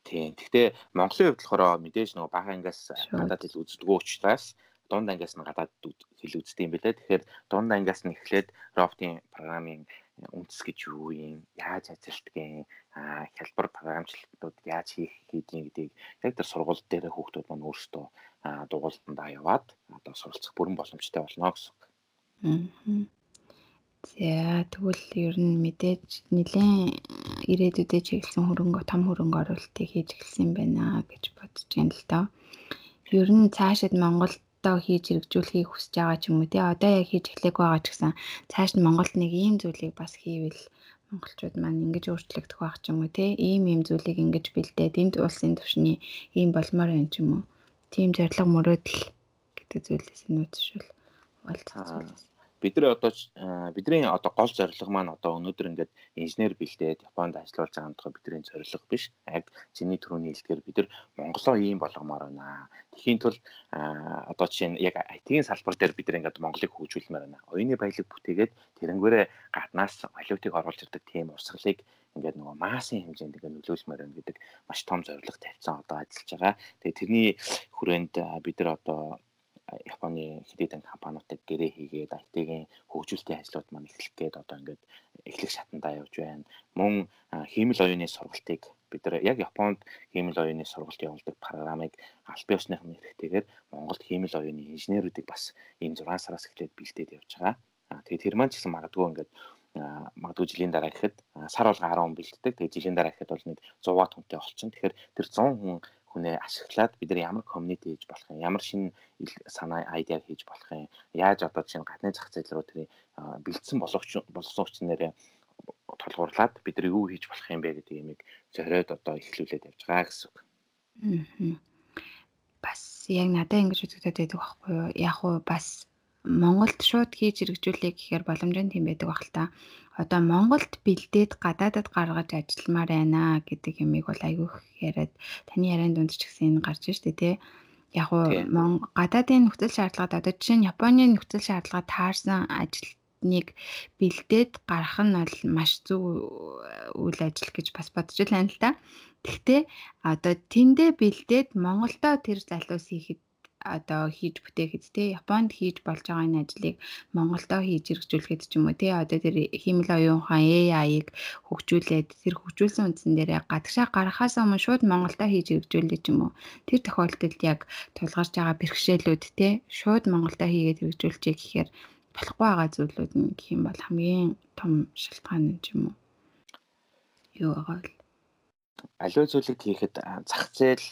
Тийм. Гэхдээ Монголын хувьд болохоор мэдээж нөгөө бага ангиас гадаад хэл үздэггүй учраас дунд ангиас нь гадаад хэл үздэг юм билээ. Тэгэхээр дунд ангиас нь эхлээд роботын програмын үндэс гэж юу юм, яаж ажилладаг а хялбар програмчлалтууд яаж хийх хийдгийг гэдгийг яг тэр сургууль дээр хүүхдүүд маань өөрсдөө дугуйлтандаа яваад одоо суралцах бүрэн боломжтой болно гэсэн. Аа. За тэгвэл ер нь мэдээж нэлээд ирээдүйдээ чиглэсэн хөрөнгө том хөрөнгө оруулалтыг хийж эхэлсэн байна гэж бодож байна л доо. Ер нь цаашид Монголдоо хийж хэрэгжүүлэхийг хүсэж байгаа ч юм уу те? Одоо яг хийж эхлэх байгаа ч гэсэн цааш нь Монголд нэг ийм зүйлийг бас хийвэл монголчууд маань ингэж өөрчлөгдөх байх ч юм уу те? Ийм ийм зүйлийг ингэж бэлдээд энд улсын түвшний ийм болмоор байна ч юм уу? Тийм зориг мөрөөдөл гэдэг зүйлээс нь үтшүүл уулзах зүйлээс. Бид нар одоо бидний одоо гол зорилго маань одоо өнөөдөр ингээд инженер бэлдээд Японд ажиллаж байгаа юм бидний зорилго биш. Яг чиний түрүүний хэлдгээр бид нар Монголоо ийм болгомоор байна. Тэхийн тул одоо чинь яг IT-ийн салбар дээр бид нар ингээд Монголыг хөгжүүлмээр байна. Оюуны баялаг бүтээгээд тэрнгээрээ гаднаас валютыг оруулж ирдэг тийм урсгалыг ингээд нөгөө массын хэмжээнд ингээд нөлөөлмөр байна гэдэг маш том зорилго тавьсан одоо ажиллаж байгаа. Тэгээ тэрний хүрээнд бид нар одоо Японы хэдийдэн компаниудад гэрээ хийгээд IT-ийн хөгжүүлэлтийн ажлууд маань эхлэх гээд одоо ингээд эхлэх шатандаа явж байна. Мөн хиймэл оюуны сургалтыг бид нар яг Японд хиймэл оюуны сургалт явуулдаг програмыг аль биесныхны хэрэгтэйгээр Монголд хиймэл оюуны инженеруудыг бас энэ 6 сараас эхлээд бэлдээд явж байгаа. Тэгээд тэр маань ч гэсэн магадгүй ингээд магадгүй жилийн дараа гэхэд сар болго 10 хүн бэлддэг. Тэгээ жилийн дараа гэхэд бол нэг 100 хүнтэй болчихно. Тэгэхээр тэр 100 хүн хүнээ ашиглаад бид нар ямар community хийж болох юм, ямар шинэ санаа айдиа хийж болох юм, яаж одоо чинь гадны зах зээл рүү тэрийг бэлдсэн болгоч болгосон хүчнэрээ толгуурлаад бид нар юу хийж болох юм бэ гэдэг юмыг зориод одоо эхлүүлээд явж байгаа гэсэн үг. Аа. Бас яг надад ингэж үзэгдээд байдаг байхгүй юу? Яг уу бас Монголд шууд хийж хэрэгжүүлэе гэхээр боломж нь тийм байдаг баг л та. Одоо Монголд бэлдээд гадаадад гаргаж ажилламаар байна гэдэг юмыг бол айгүй их яриад таны ярианд дунд ч гэсэн энэ гарч штэ тий. Яг уу гадаадын нөхцөл шаардлагад одоо жишээ нь Японы нөхцөл шаардлага таарсан ажилтныг бэлдээд гаргах нь бол маш зөв үйл ажил гэж бас бодож байна л да. Тэгтээ одоо тэндээ бэлдээд Монголдо тэр залуус хийхэд одоо хийж бүтээхэд те Японд хийж болж байгаа энэ ажлыг Монголдо хийж хэрэгжүүлэхэд ч юм уу те одоо тэр хиймэл оюунхан AI-ыг хөгжүүлээд тэр хөгжүүлсэн үндсэн дээрээ гадагшаа гаргахаас өмнө шууд Монголдо хийж хэрэгжүүлээ ч юм уу. Тэр тохиолдолд яг тулгарч байгаа бэрхшээлүүд те шууд Монголдо хийгээд хэрэгжүүлчихээ гэхээр болохгүй байгаа зүйлүүд нь гэх юм бол хамгийн том шалтгаан юм ч юм уу. Юу байгаа вэ? Аливаа зүйлийг хийхэд зах зээл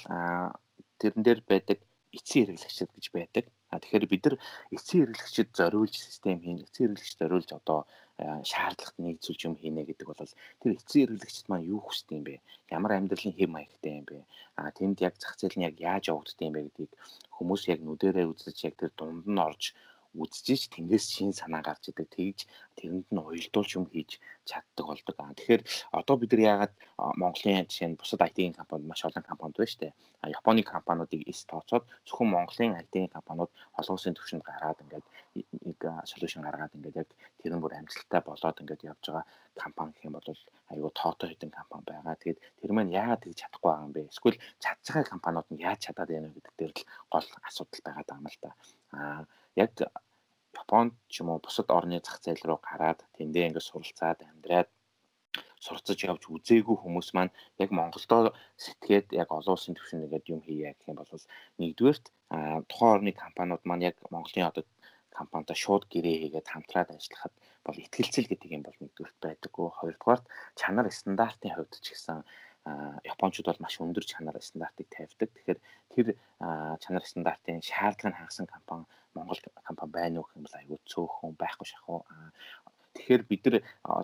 тэрэн дээр байдаг эцсийн хэрэглэгчид гэж байдаг. А тэгэхээр бид нар эцсийн хэрэглэгчид зориулж систем хийн, эцсийн хэрэглэгч зориулж одоо шаардлагат нийцүүлж юм хийнэ гэдэг бол тэр эцсийн хэрэглэгчид маань юу хүсдэг юм бэ? Ямар амьдралын хэм маягтай юм бэ? А тэнд яг зах зээл нь яг яаж явагддаг юм бэ гэдгийг хүмүүс яг нүдэрээ үзэж яг тэр дунд нь орж үзчихэж тэндээс шин санаа гарч идэг тэгж тэрэнд нь уялдуулж юм хийж чаддаг болдог. Тэгэхээр одоо бид нар яагаад Монголын жишээ нь бусад IT-ийн компанид маш олон компанид байна шүү дээ. Японы компаниудыг эс тооцоод зөвхөн Монголын IT-ийн компаниуд олон улсын түвшинд гараад ингээд нэг солиушн гаргаад ингээд яг тэр нь бүр амжилттай болоод ингээд явж байгаа компани гэх юм бол айгүй тоотой хэдэн компани байгаа. Тэгээд тэр маань яагаад тэгж чадахгүй байгаа юм бэ? Эсвэл чадж байгаа компаниуд нь яаж чадаад байна вэ гэдэг дээр л гол асуудал байгаа юм л да. Аа яг Японд ч юм уу бусад орны зах зээл рүү гараад тэндээ ингээд суралцаад амьдраад сурцаж явж үзээгүй хүмүүс маань яг Монголдо сэтгээд яг олон улсын түвшинд ингээд юм хийе гэх юм бол нэгдүгээрт тухайн орны компаниуд маань яг Монголын одоо компанитай шууд гэрээ хийгээд хамтраад ажиллахад бол ихтгэлцэл гэдэг юм бол нэгдүгээрт байдаггүй. Хоёрдугаарт чанар стандартын хувьд ч гэсэн Япончууд бол маш өндөр чанар стандартыг тавьдаг. Тэгэхээр тэр чанар стандартын шаардлагыг хангасан компани Монгол компани байна уу гэх юм бол айгүй цөөхөн байхгүй шахуу. Тэгэхээр бид нар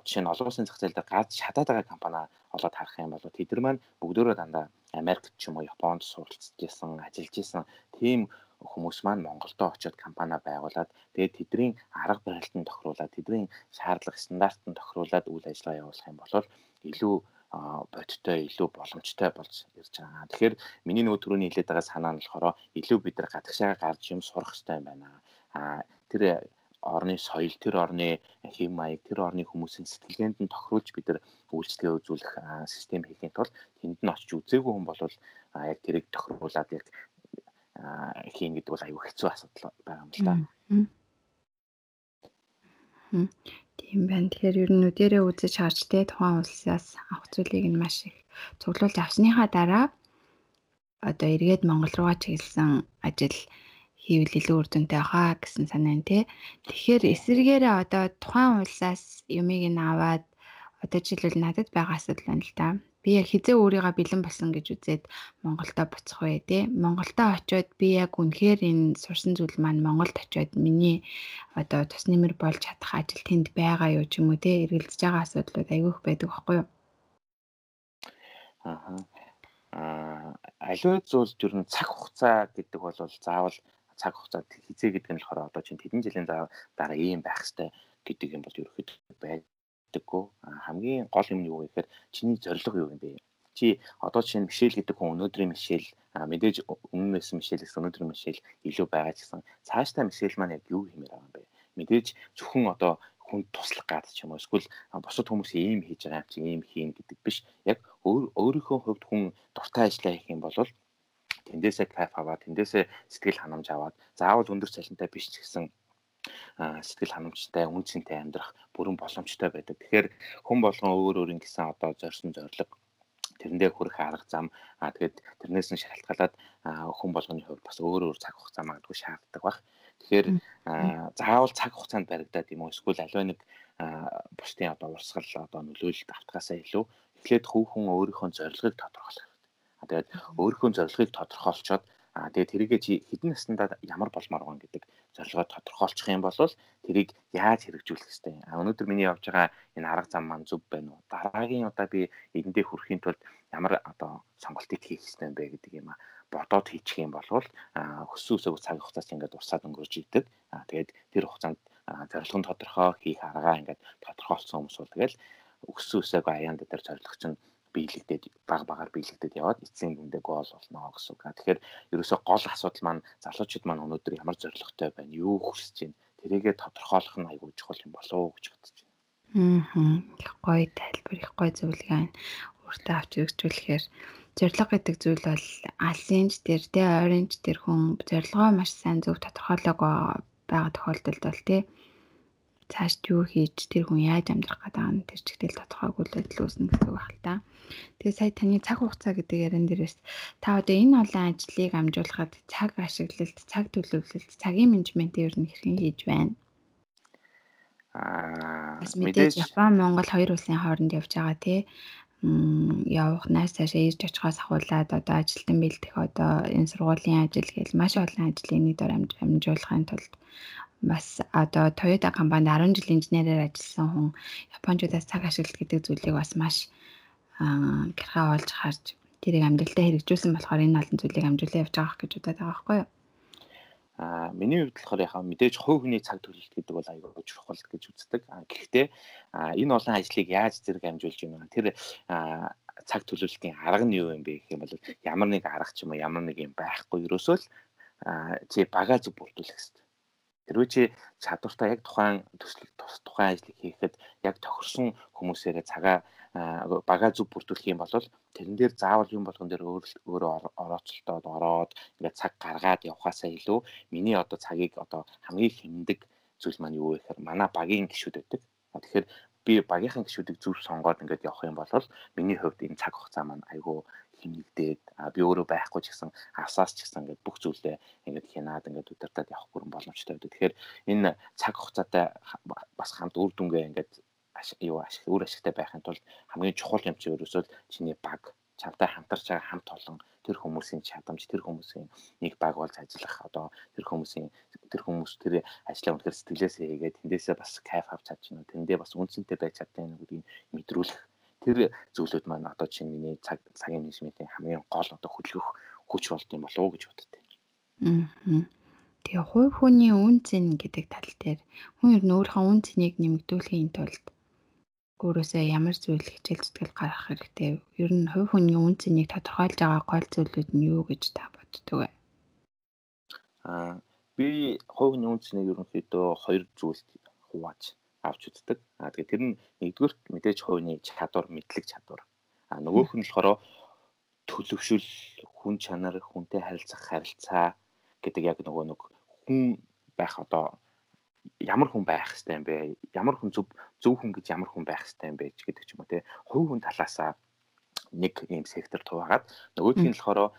жишээ нь олон улсын зах зээл дээр газ шатаад байгаа компани олоод харах юм бол тэд нар маань бүгдөө дандаа Америкт ч юм уу Японд суралцж исэн, ажиллаж исэн тийм хүмүүс маань Монголдо очиод компани байгуулад тэгээд тэдний арга барилтанд тохируулаад тэдний шаардлага стандартанд тохируулаад үйл ажиллагаа явуулах юм бол илүү бодиттой илүү боломжтой болж ирж байгаа. Тэгэхээр миний нөгөө түрүүний хэлээд байгаа санаа нь болохоор илүү бид нар гадагшаа гарч юм сурах хэрэгтэй байна. А тэр орны соёл, тэр орны хэм маяг, тэр орны хүмүүсийн сэтгэлгээнд нь тохируулж бид нар үйлчлэгээ үзүүлэх систем хийхин тулд тэнд нь очиж үзээгүй хүн бол яг тэрийг тохируулаад яг хийн гэдэг бол аюу хэцүү асуудал байгаа юм л да. Тийм байна. Тэгэхээр ер нь нүдэрээ үзэж харж те тухайн улсаас авах зүйлийг нь маш их цуглуулж авсныхаа дараа одоо эргээд Монгол руугаа чиглэсэн ажил хийвэл илүү үр дүнтэй хаа гэсэн санаа нь тий. Тэгэхээр эсэргээрээ одоо тухайн улсаас юмыг нь аваад одоо жишээлбэл надад байгаа асуудал байна л да би яг хизээ өөрийгөө бэлэн болсон гэж үзээд Монголдо буцах вэ тий. Монголдо очиод би яг үнэхээр энэ сурсан зүйл маань Монголд очиод миний одоо тус нэмэр болж чадах ажил тэнд байгаа юу ч юм уу тий. Эргэлдэж байгаа асуудлууд айгүйх байдаг байхгүй юу? Аа. Аа, аливаа зүйл ер нь цаг хугацаа гэдэг бол заавал цаг хугацаа хизээ гэдэг нь болохоор одоо чинь тэдэн жилийн дараа ийм байх хэвээр гэдэг юм бол ерөөхдөө байд мэддэггүй. Хамгийн гол юм юу гэхээр чиний зорилго юу юм бэ? Чи одоо чинь Мишель гэдэг хүн өнөөдрийн Мишель мэдээж өмнөөс Мишелээс өнөөдрийн Мишель илүү байгаа ч гэсэн цаашдаа Мишель маань яг юу хиймээр байгаа юм бэ? Мэдээж зөвхөн одоо хүнд туслах гад ч юм уу эсвэл бусад хүмүүс ийм хийж байгаа юм чи ийм хийн гэдэг биш. Яг өөрийнхөө хувьд хүн дуртай ажиллаа хийх юм бол тэндээсээ кайф аваад тэндээсээ сэтгэл ханамж аваад заавал өндөр цалинтай биш ч гэсэн сэтгэл ханамжтай, үн цэнтэй амьдрах бүрэн боломжтой байдаг. Тэгэхээр хүн болгон өөр өөр ингэсэн одоо зорьсон зорилго тэрэндээ хүрэх арга зам аа тэгээд тэрнээс нь шалтгаалаад хүн болгоны хувьд бас өөр өөр цаг хугацаа магадгүй шаарддаг баг. Тэгэхээр заавал цаг хугацаанд баригдаад юм уу эсвэл аливаа нэг бусдын одоо урсгал одоо нөлөөлөлт автгаасаа илүү эхлээд хүүхэн өөрийнхөө зорилгыг тодорхойлох хэрэгтэй. Тэгээд өөрийнхөө зорилгыг тодорхойлцоод Аа тэгээд тэрийгээ чи хэдэн наснда ямар болмоор байгаа гэдэг зорилгоо тодорхойлчих юм бол тэрийг яаж хэрэгжүүлэх хэвтэй. А өнөөдөр миний явж байгаа энэ арга зам маань зөв байна уу? Дараагийн удаа би эндээ хүрэхийн тулд ямар одоо сонголтыг хийх хэвтэй бэ гэдэг юм а бодоод хийчих юм бол үсэг цаг хугацаас ингээд урсаад өнгөрч идэг. А тэгээд тэр хугацаанд зорилго нь тодорхой хийх аргаа ингээд тодорхойлсон хүмүүс бол тэгэл үсэг аяанд дээр зорилго чинь биелэгдээд баг багаар биелэгдээд яваад эцсийн дүндээ гол болно гэсэн үг. Тэгэхээр ерөөсөө гол асуудал маань залуучууд маань өнөөдөр ямар зорилготой байна, юу хүсэж байна, тэрийгэ тодорхойлох нь аягүй чухал юм болоо гэж бодож байна. Аа. Гоё тайлбар, их гоё зөвлөгөө байна. Өөртөө авч хэрэгжүүлэхээр зорилго гэдэг зүйл бол алсинж дээр тэ оранж дээр хүн зорилгоо маш сайн зөв тодорхойлоогүй байгаа тохиолдолд бол тий цаашд юу хийж тэр хүн яаж амьдрах гэдэг нь тэр чигтэл тодорхойгүй л байдал үүснэ гэдэг байх л та. Тэгээ сая таны цаг хугацаа гэдэг яран дээрээс та одоо энэ олон ажлыг амжуулахад цаг ашиглалт, цаг төлөвлөлт, цагийн менежментийг ер нь хэрхэн хийж байна? Аа мэдээж Япон, Монгол хоёр улсын хооронд явж байгаа тий. явах найс цаашаа ирж очихоос ахуулаад одоо ажилтан бэлдэх одоо энэ сургуулийн ажил гэж маш олон ажлыг нэг дор амжуулахын тулд бас одоо Toyota компанид 10 жил инженерээр ажилласан хүн Япончуудаас цаг ашиглалт гэдэг зүйлийг бас маш гэрхаа олж харж тэрийг амьдралтаа хэрэгжүүлсэн болохоор энэ олон зүйлийг амжуулаад явж байгаа гэж удаад байгаа байхгүй юу? Аа миний хувьд болохоор яхаа мэдээж хувь хүний цаг төлөлт гэдэг бол аюул чухал гэж үздэг. Аа гэхдээ энэ олон ажлыг яаж зэрэг амжуулж байна? Тэр цаг төлөвлөлтийн арга нь юу юм бэ гэх юм бол ямар нэг арга ч юм уу ямар нэг юм байхгүй ерөөсөө л чи бага зүг бүрдүүлэх хэрэгтэй. Тэрвээ чи чадвартай яг тухайн төслөг тухайн ажлыг хийхэд яг тохирсон хүмүүсээрээ цагаа бага зүг бүрдүүлэх юм бол тэрэн дээр заавал юм болгон дээр өөр өөрөө орооцолтоод ороод ингээд цаг гаргаад явхаасаа илүү миний одоо цагийг одоо хамгийн хэмндэг зүйл маань юу вэ гэхээр манай багийн гişүүд байдаг. Тэгэхээр би багийнхан гişүүдийг зөв сонгоод ингээд явах юм бол миний хувьд энэ цаг хугацаа маань айгүй хэмнэгдээд би өөрөө байхгүй ч гэсэн авсаас ч гэсэн ингээд бүх зүйлээ ингээд хянаад ингээд удирдах явах бүрэн боломжтой байдаг. Тэгэхээр энэ цаг хугацаатай бас хамт үр дүнгээ ингээд юу ашиг өөр ашигтай байхын тулд хамгийн чухал юм чи ерөөсөө чиний баг чамтай хамтарч байгаа хамт олон тэр хүмүүсийн чадамж тэр хүмүүсийн нэг баг болж ажиллах одоо тэр хүмүүсийн тэр хүмүүс тэр ажлаа үнэхээр сэтгэлээсээ хийгээд тэндээсээ бас кайф авч чадчихна тэндээ бас үнцэнтэй байж чаддаг гэдгийг мэдрүүлэх тэр зүйлүүд маань одоо чинь миний цаг цагийн менежментийн хамгийн гол одоо хөдөлгөх хүч болд юм болов уу гэж боддог. Аа. Тэгээ хувь хүний үн цэн гэдэг тал дээр хүн ер нь өөрийнхөө үн цэнийг нэмэгдүүлэхийн тулд өөрөөсөө ямар зүйл хичээл зүтгэл гаргах хэрэгтэй. Ер нь хувь хүний үн цэнийг тодорхойлж байгаа гол зүйлүүд нь юу гэж та боддог вэ? Аа би хувь хүний үн цэнийг ерөнхийдөө хоёр зүйлд хувааж авч үздэг. Аа тэгээ тэр нь нэгдүгээр мэдээж хувийн чадвар, мэдлэг чадвар. Аа нөгөөх нь болохоор төлөвшөл, хүн чанар, хүнтэй харилцах харилцаа гэдэг яг нөгөө нэг хүн байх одоо ямар хүн байх хэвтэй юм бэ? Ямар хүн зөв зөв хүн гэж ямар хүн байх хэвтэй юм бэ гэдэг ч юм уу те. Хувь хүн талаасаа нэг ийм сектор хуваагаад нөгөөх нь болохоор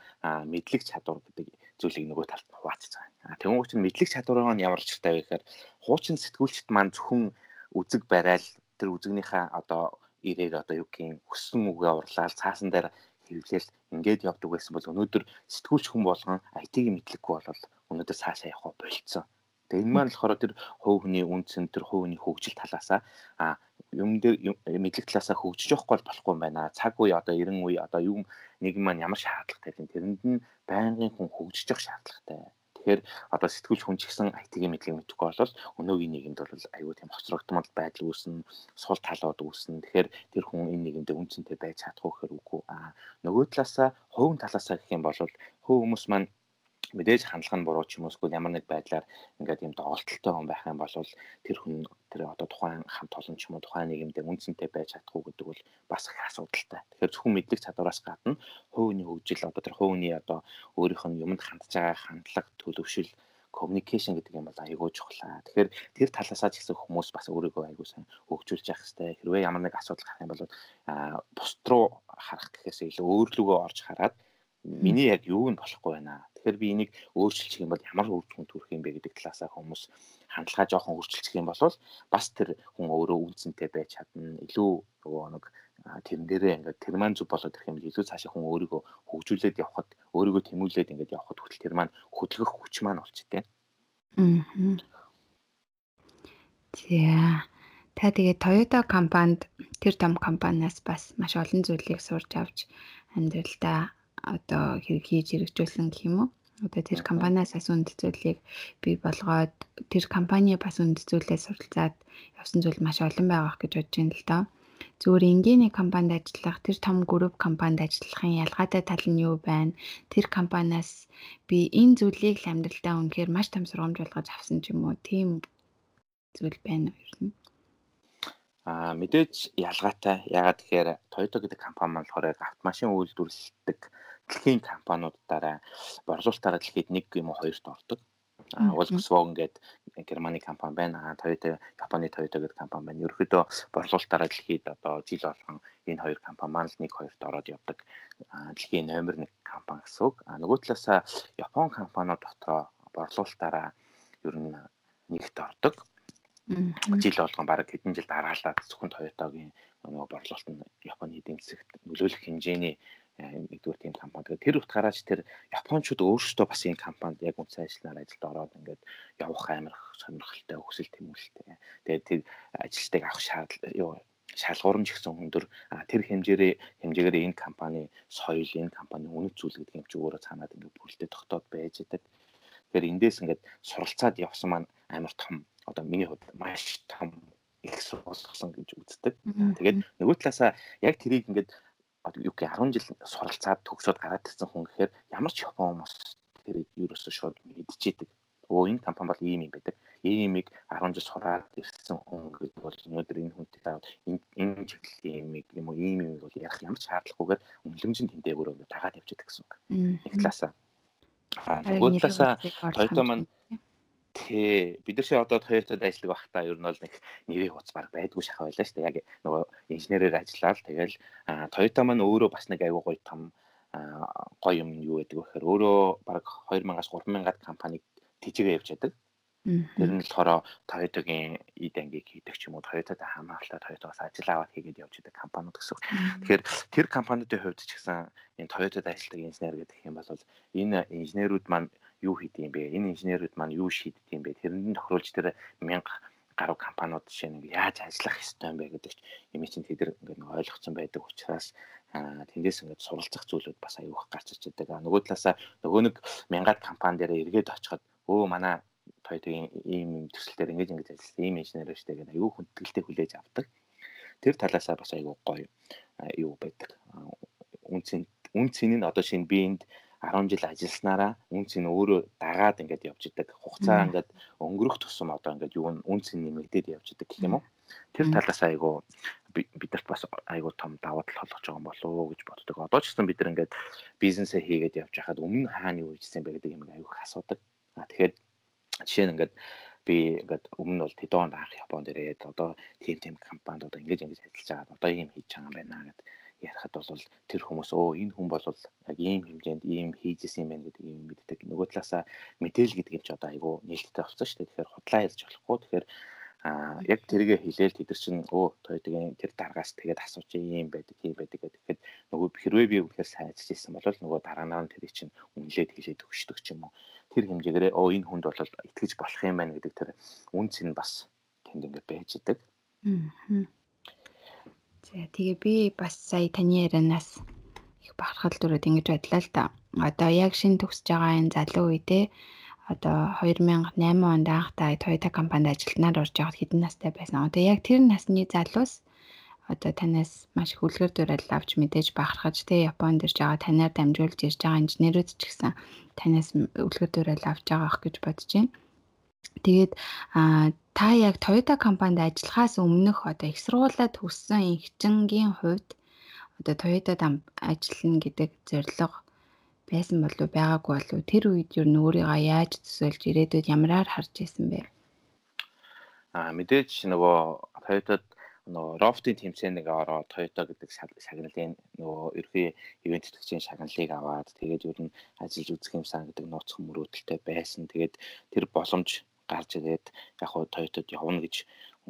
мэдлэг чадвар гэдэг зүйлийг нөгөө талд нь хуваацж байгаа. Тэгвэл чинь мэдлэг чадвараа нь ямар ч хэрэгтэй вэ гэхээр хуучин сэтгүүлчд маань зөвхөн үзэг барайл тэр үзэгнийхээ одоо ирээр одоо юу гин өссөн үгээ урлаад цаасан дээр хэвлэл ингээд явдаг байсан бол өнөөдөр сэтгүүлч хүн болгон IT-ийн мэдлэггүй болол өнөөдөр цаашаа явах болцсон. Тэгээ энэ маань болохоор тэр хувь хүний үнцэн тэр хувь хүний хөгжил талаасаа а юм дээр мэдлэг талаасаа хөгжиж явахгүй болохгүй юм байна. Цаг үе одоо 90 үе одоо юм нэг маань ямар шаардлагатай вэ? Тэрэнд нь байнгын хүн хөгжиж явах шаардлагатай. Тэгэхээр одоо сэтгүүлч хүн ч гэсэн IT-ийн мэдлэг мэдэхгүй бол өнөөгийн нийгэмд бол аюу тийм хоцрогдмол байдал үүснэ, сул талууд үүснэ. Тэгэхээр тэр хүн энэ нийгэмд үнцэнтэй байж чадахгүй гэхээр үгүй. А нөгөө талаасаа хувийн талаасаа гэх юм бол хувь хүмүүс маань мэдээж хандлага нь буруу ч юм уу эсвэл ямар нэг байдлаар ингээд юм доголдолтой хүн байх юм бол тэр хүн тэр одоо тухайн хамт олон ч юм уу тухайн нийгэмдээ үнцэнтэй байж чадахгүй гэдэг бол бас их асуудалтай. Тэгэхээр зөвхөн мэдлэг чадвараас гадна хувийн хөгжил одоо тэр хувийн одоо өөрийнх нь юмд хандж байгаа хандлага төлөвшил communication гэдэг юм бол айгүй чухлаа. Тэгэхээр тэр талаасаа ч гэсэн хүмүүс бас өөрийгөө айгүй сайн хөгжүүлж явах хэрэгтэй. Хэрвээ ямар нэг асуудал гарах юм бол бусд руу харах гэхээс илүү өөрлөгөө орж хараад миний яг юу нь болохгүй байна. Тэгэхээр би энийг өөрчилчих юм бол ямар үр дүн төрөх юм бэ гэдэг талаасаа хүмүүс хандлага жоохон өөрчилчих юм бол бас тэр хүн өөрөө үнцэнтэй байж чадна. Илүү нөгөө нэг тэрэн дээрээ ингээд тэр маань зүг болоод ирэх юм илүү цаашаа хүн өөрийгөө хөгжүүлээд явхад өөрийгөө тэмүүлээд ингээд явхад хүртэл тэр маань хөдөлгөх хүч маань болчтой. Аа. За. Та тэгээ Toyota компанид тэр том компаниас бас маш олон зүйлийг сурч авч амьдралдаа одоо хэрэг хийж хэрэгжүүлсэн гэх юм уу? Одоо тэр компаниас бас үнд зүйлийг бий болгоод тэр компани бас үнд зүйлээ суралцаад явсан зүйл маш олон байгаа гэж бодож байна л доо. Зүгээр энгийнэ компанид ажиллах, тэр том групп компанид ажиллахын ялгаатай тал нь юу байна? Тэр компаниас би энэ зүйлийг л амьдралдаа үнэхээр маш том сургамж болгож авсан ч юм уу? Тийм зүйл байна уу ер нь? Аа мэдээж ялгаатай. Ягаад гэхээр Toyota гэдэг компани маань болохоор автомашин үйлдвэрлэдэг дэлхийн компаниудаараа борлуулалтаараа дэлхийд нэг юм уу хоёрт ордог. А Volkswagen гэдэг Германы компани байна. Toyota Японы Toyota гэдэг компани байна. Ерөнхийдөө борлуулалтаараа дэлхийд одоо жил болгон энэ хоёр компани маань л нэг хоёрт ороод явдаг. Дэлхийн номер 1 компани гэсэн үг. А нөгөө талаасаа Япон компаниуд дотроо борлуулалтаараа ер нь нэгт ордог. Жил болгон баг хэдэн жил дараалаад зөвхөн Toyota-гийн нөгөө борлуулалт нь Японы эдийн засагт нөлөөлөх хэмжээний нэгдүгээр тийм компани. Тэгээд тэр утгаараас тэр японочууд өөрсдөө бас энэ компанид яг үнцэн ажилланаар ажилд ороод ингээд явах амар сонирхолтой өсөл тэмүүлэлтэй. Тэгээд тэр ажилтныг авах шаардлага юу шалгуурамж гэсэн өндөр тэр хэмжээрээ хэмжээгээр энэ компани соёл энэ компани үнэт зүйл гэдэг юм чи өөрөө цаанаад ингээд бүрэлдэхүүн тогтоод байж байгаа. Тэгэхээр эндээс ингээд суралцаад явсан маань амар том одоо миний хувьд маш том их сургуулсан гэж үздэг. Тэгээд нөгөө талаасаа яг тэрийг ингээд юу гэх 10 жил суралцаад төгсөөд гараад ирсэн хүн гэхээр ямар ч Япон хүмүүс тэрийг ерөөсөө шууд мэдчихэдэг. Өө энэ компани бол ийм юм байдаг. Иймийг 10 жил сураад ирсэн хүн гэдэг бол өнөөдөр энэ хүнтэй таад энэ чиглэлийн юмыг юм уу ийм юм бол ярих ямар ч шаардлагагүйгээр үнэлэмжийн тэндээгүүр ингээд дагаад байгаа гэсэн үг. Нэг талаасаа. Аа нөгөө талаасаа Toyota маань Тий. Бид нар чи одоо Toyota-д ажилладаг байхдаа ер нь бол нэг нэрийн хуц баг байдгүй шахаа байлаа шүү дээ. Яг нөгөө инженерээр ажиллаад тэгэл Toyota маань өөрөө бас нэг аягүй гоё том гоё юм юу гэдэг вэ гэхээр өөрөө баг 2000-аас 3000-аад компаниг тийжгээ явж яадаг. Тэр нь болохоор Toyota-гийн эд ангийг хийдэг ч юм уу Toyota-тай хамааралтай Toyota-гаас ажил аваад хийгээд явж байгаа компаниуд гэсэн. Тэгэхээр тэр компаниудын хувьд ч гэсэн энэ Toyota-д ажилладаг инженер гэдэг юм бол энэ инженерүүд маань юу хийдэг юм бэ? Энэ инженерүүд маань юу шийддэг юм бэ? Тэрний тохируулж тэр мянга гаруй компаниуд жишээ нь яаж ажиллах ёстой юм бэ гэдэг юм чинь тэд ингээд ойлгоцсон байдаг учраас тэндээс ингээд суралцах зүйлүүд бас аюух гарч иж байгаа. Нөгөө талаасаа нөгөө нэг мянгад компани дээр эргээд очиход өө манай тойтгийн ийм төсөл дээр ингэж ингэж ажилласан ийм инженер шүү дээ гэдэг аюу хүндэтгэлтэй хүлээж авдаг. Тэр талаасаа бас аюу гоё юу байдаг. Үнцэн үнцэн нь одоо шинэ биеинд 10 жил ажилласнараа үнц нь өөрөө дагаад ингээд явж идэг. Хугацаа ингээд өнгөрөх тусам одоо ингээд юу үнц нь нэмэгдээд явж идэг гэх юм уу. Тэр талаас айгу бидэрт бас айгу том даваа тал болгож байгаа юм болов уу гэж боддог. Одоо ч гэсэн бид нар ингээд бизнесээ хийгээд явж хахад өмнө хаана юу хийжсэн бэ гэдэг юм айгу асуудаг. А тэгэхээр жишээ нь ингээд би ингээд өмнө бол тэдэн анх Японд ирээд одоо тийм тийм компанид одоо ингэж ингэж ажиллаж байгаа. Одоо ийм хийж байгаа юм байна гэдэг ярихад бол тэр хүмүүс өө энэ хүн бол яг ийм хэмжээнд ийм хийжсэн юм байна гэдэг юм мэддэг. Нөгөө талаасаа мэдээлэл гэдэг юм чи одоо айгүй нээлттэй болсон шүү дээ. Тэгэхээр худлаа ярьж болохгүй. Тэгэхээр а яг тэргээ хэлээл тэд нар чинь өө тойтгийн тэр дараагаас тэгээд асууч юм байдаг тийм байдаг гэхэд нөгөө хэрвээ би үнэхээр сайн ажиллаж исэн бол нөгөө дараанаа нь тэрийг чинь үнэлээд хэлээд өгчдөг ч юм уу тэр хэмжээгээр өө энэ хүнд бол итгэж болох юм байна гэдэг тэр үнц нь бас тэнд ингээд байж идэг. Аа За тэгээ би бас сая таны ярианаас их бахархал төрөд ингэж бодлоо л да. Одоо яг шин төгсөж байгаа энэ залуу үедээ одоо 2008 онд анх та Toyota компанид ажилтнаар орж явахад хэдэн настай байсан. Одоо яг тэр насны залуус одоо танаас маш их үлгэр дуурайл авч мэдээж бахархаж те Японд ирж байгаа танаар дамжуулж ирж байгаа инженерүүд ч гэсэн танаас үлгэр дуурайл авч байгаа ах гэж бодож байна. Тэгээд та яг Toyota компанид ажиллахаас өмнөх одоо их сургуулаа төгссөн эгчингийн хувьд одоо Toyota-д ажиллана гэдэг зорилго байсан болов байгаагүй болов тэр үед юу н өөрийгөө яаж төсөөлж ирээдүйд ямараар харж исэн бэ? Аа мэдээж нөгөө Toyota-д нөгөө рофтын тэмцээнийг ороо Toyota гэдэг шагналын нөгөө ерхий ивент тэтгэгчийн шагналыг аваад тэгээд ер нь ажиллаж үзэх юмсан гэдэг нууцхан мөрөөдөлтэй байсан. Тэгээд тэр боломж гарч ирээд яг хуу Toyota-д явна гэж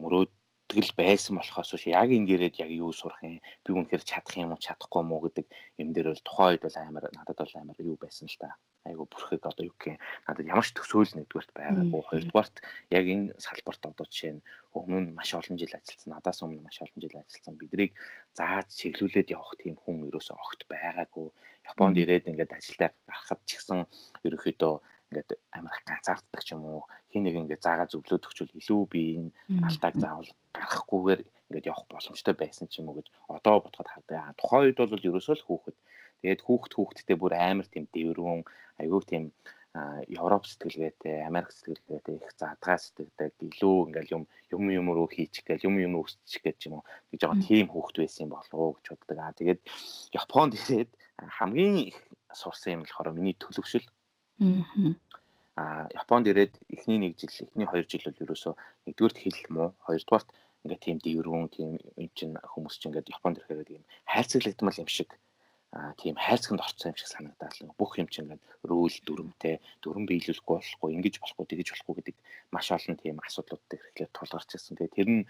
мөрөөдгөл байсан болохоос биш яг ингэрээд яг юу сурах юм? Би үнэхээр чадах юм уу чадахгүй юм уу гэдэг юм дээр бол тухайн үед бол амар надад бол амар юу байсан л та. Айгу бүрхэг одоо юу гэх юм надад ямар ч төсөөл нэгдүгээрт байгаагүй. Хоёрдугаарт яг энэ салбарт одоо жишээ нь өмнө нь маш олон жил ажилласан надаас өмнө маш олон жил ажилласан бидрийг зааж чиглүүлээд явах тийм хүн ерөөсөө огт байгаагүй. Японд ирээд ингээд ажилдаа гарахад ч гэсэн ерөөхдөө ингээд амар их ганцаарддаг ч юм уу хин нэг ингээд заагаа зөвлөд өгчвөл илүү би энэ алтааг заавал гарахгүйгээр ингээд явах боломжтой байсан ч юм уу гэж одоо бодоход хардаг. Тухайн үед бол ерөөсөө л хүүхэд тэгээд хүүхэд хүүхэдтэй бүр амар тийм дэврүүн айгүй тийм Европ сэтгэлгээтэй, Америк сэтгэлгээтэй их задгаа сэтгэдэг илүү ингээл юм юм юм руу хийчих гээл юм юм өсчих гэж юм уу гэж байгаа тийм хүүхэд байсан юм болов уу гэж боддог. Аа тэгээд Японд ирээд хамгийн их сурсан юм болохоор миний төлөвшөл Аа Японд ирээд эхний нэг жил, эхний 2 жил бол ерөөсөө нэгдүгээрт хэл муу, хоёрдугаарт ингээд тийм дээврүүн тийм юм чин хүмүүс чинь ингээд Японд ирэхээр тийм хайрцаглагдмал юм шиг а тийм хайрцагт орцсон юм шиг санагдаад л бүх юм чинь ингээд рүүл дүрмтэй дүрм биелүүлэхгүй болохгүй ингэж болохгүй тэгэж болохгүй гэдэг маш олон тийм асуудлууд дээр эхлээд тулгарч ирсэн. Тэгээ тэр нь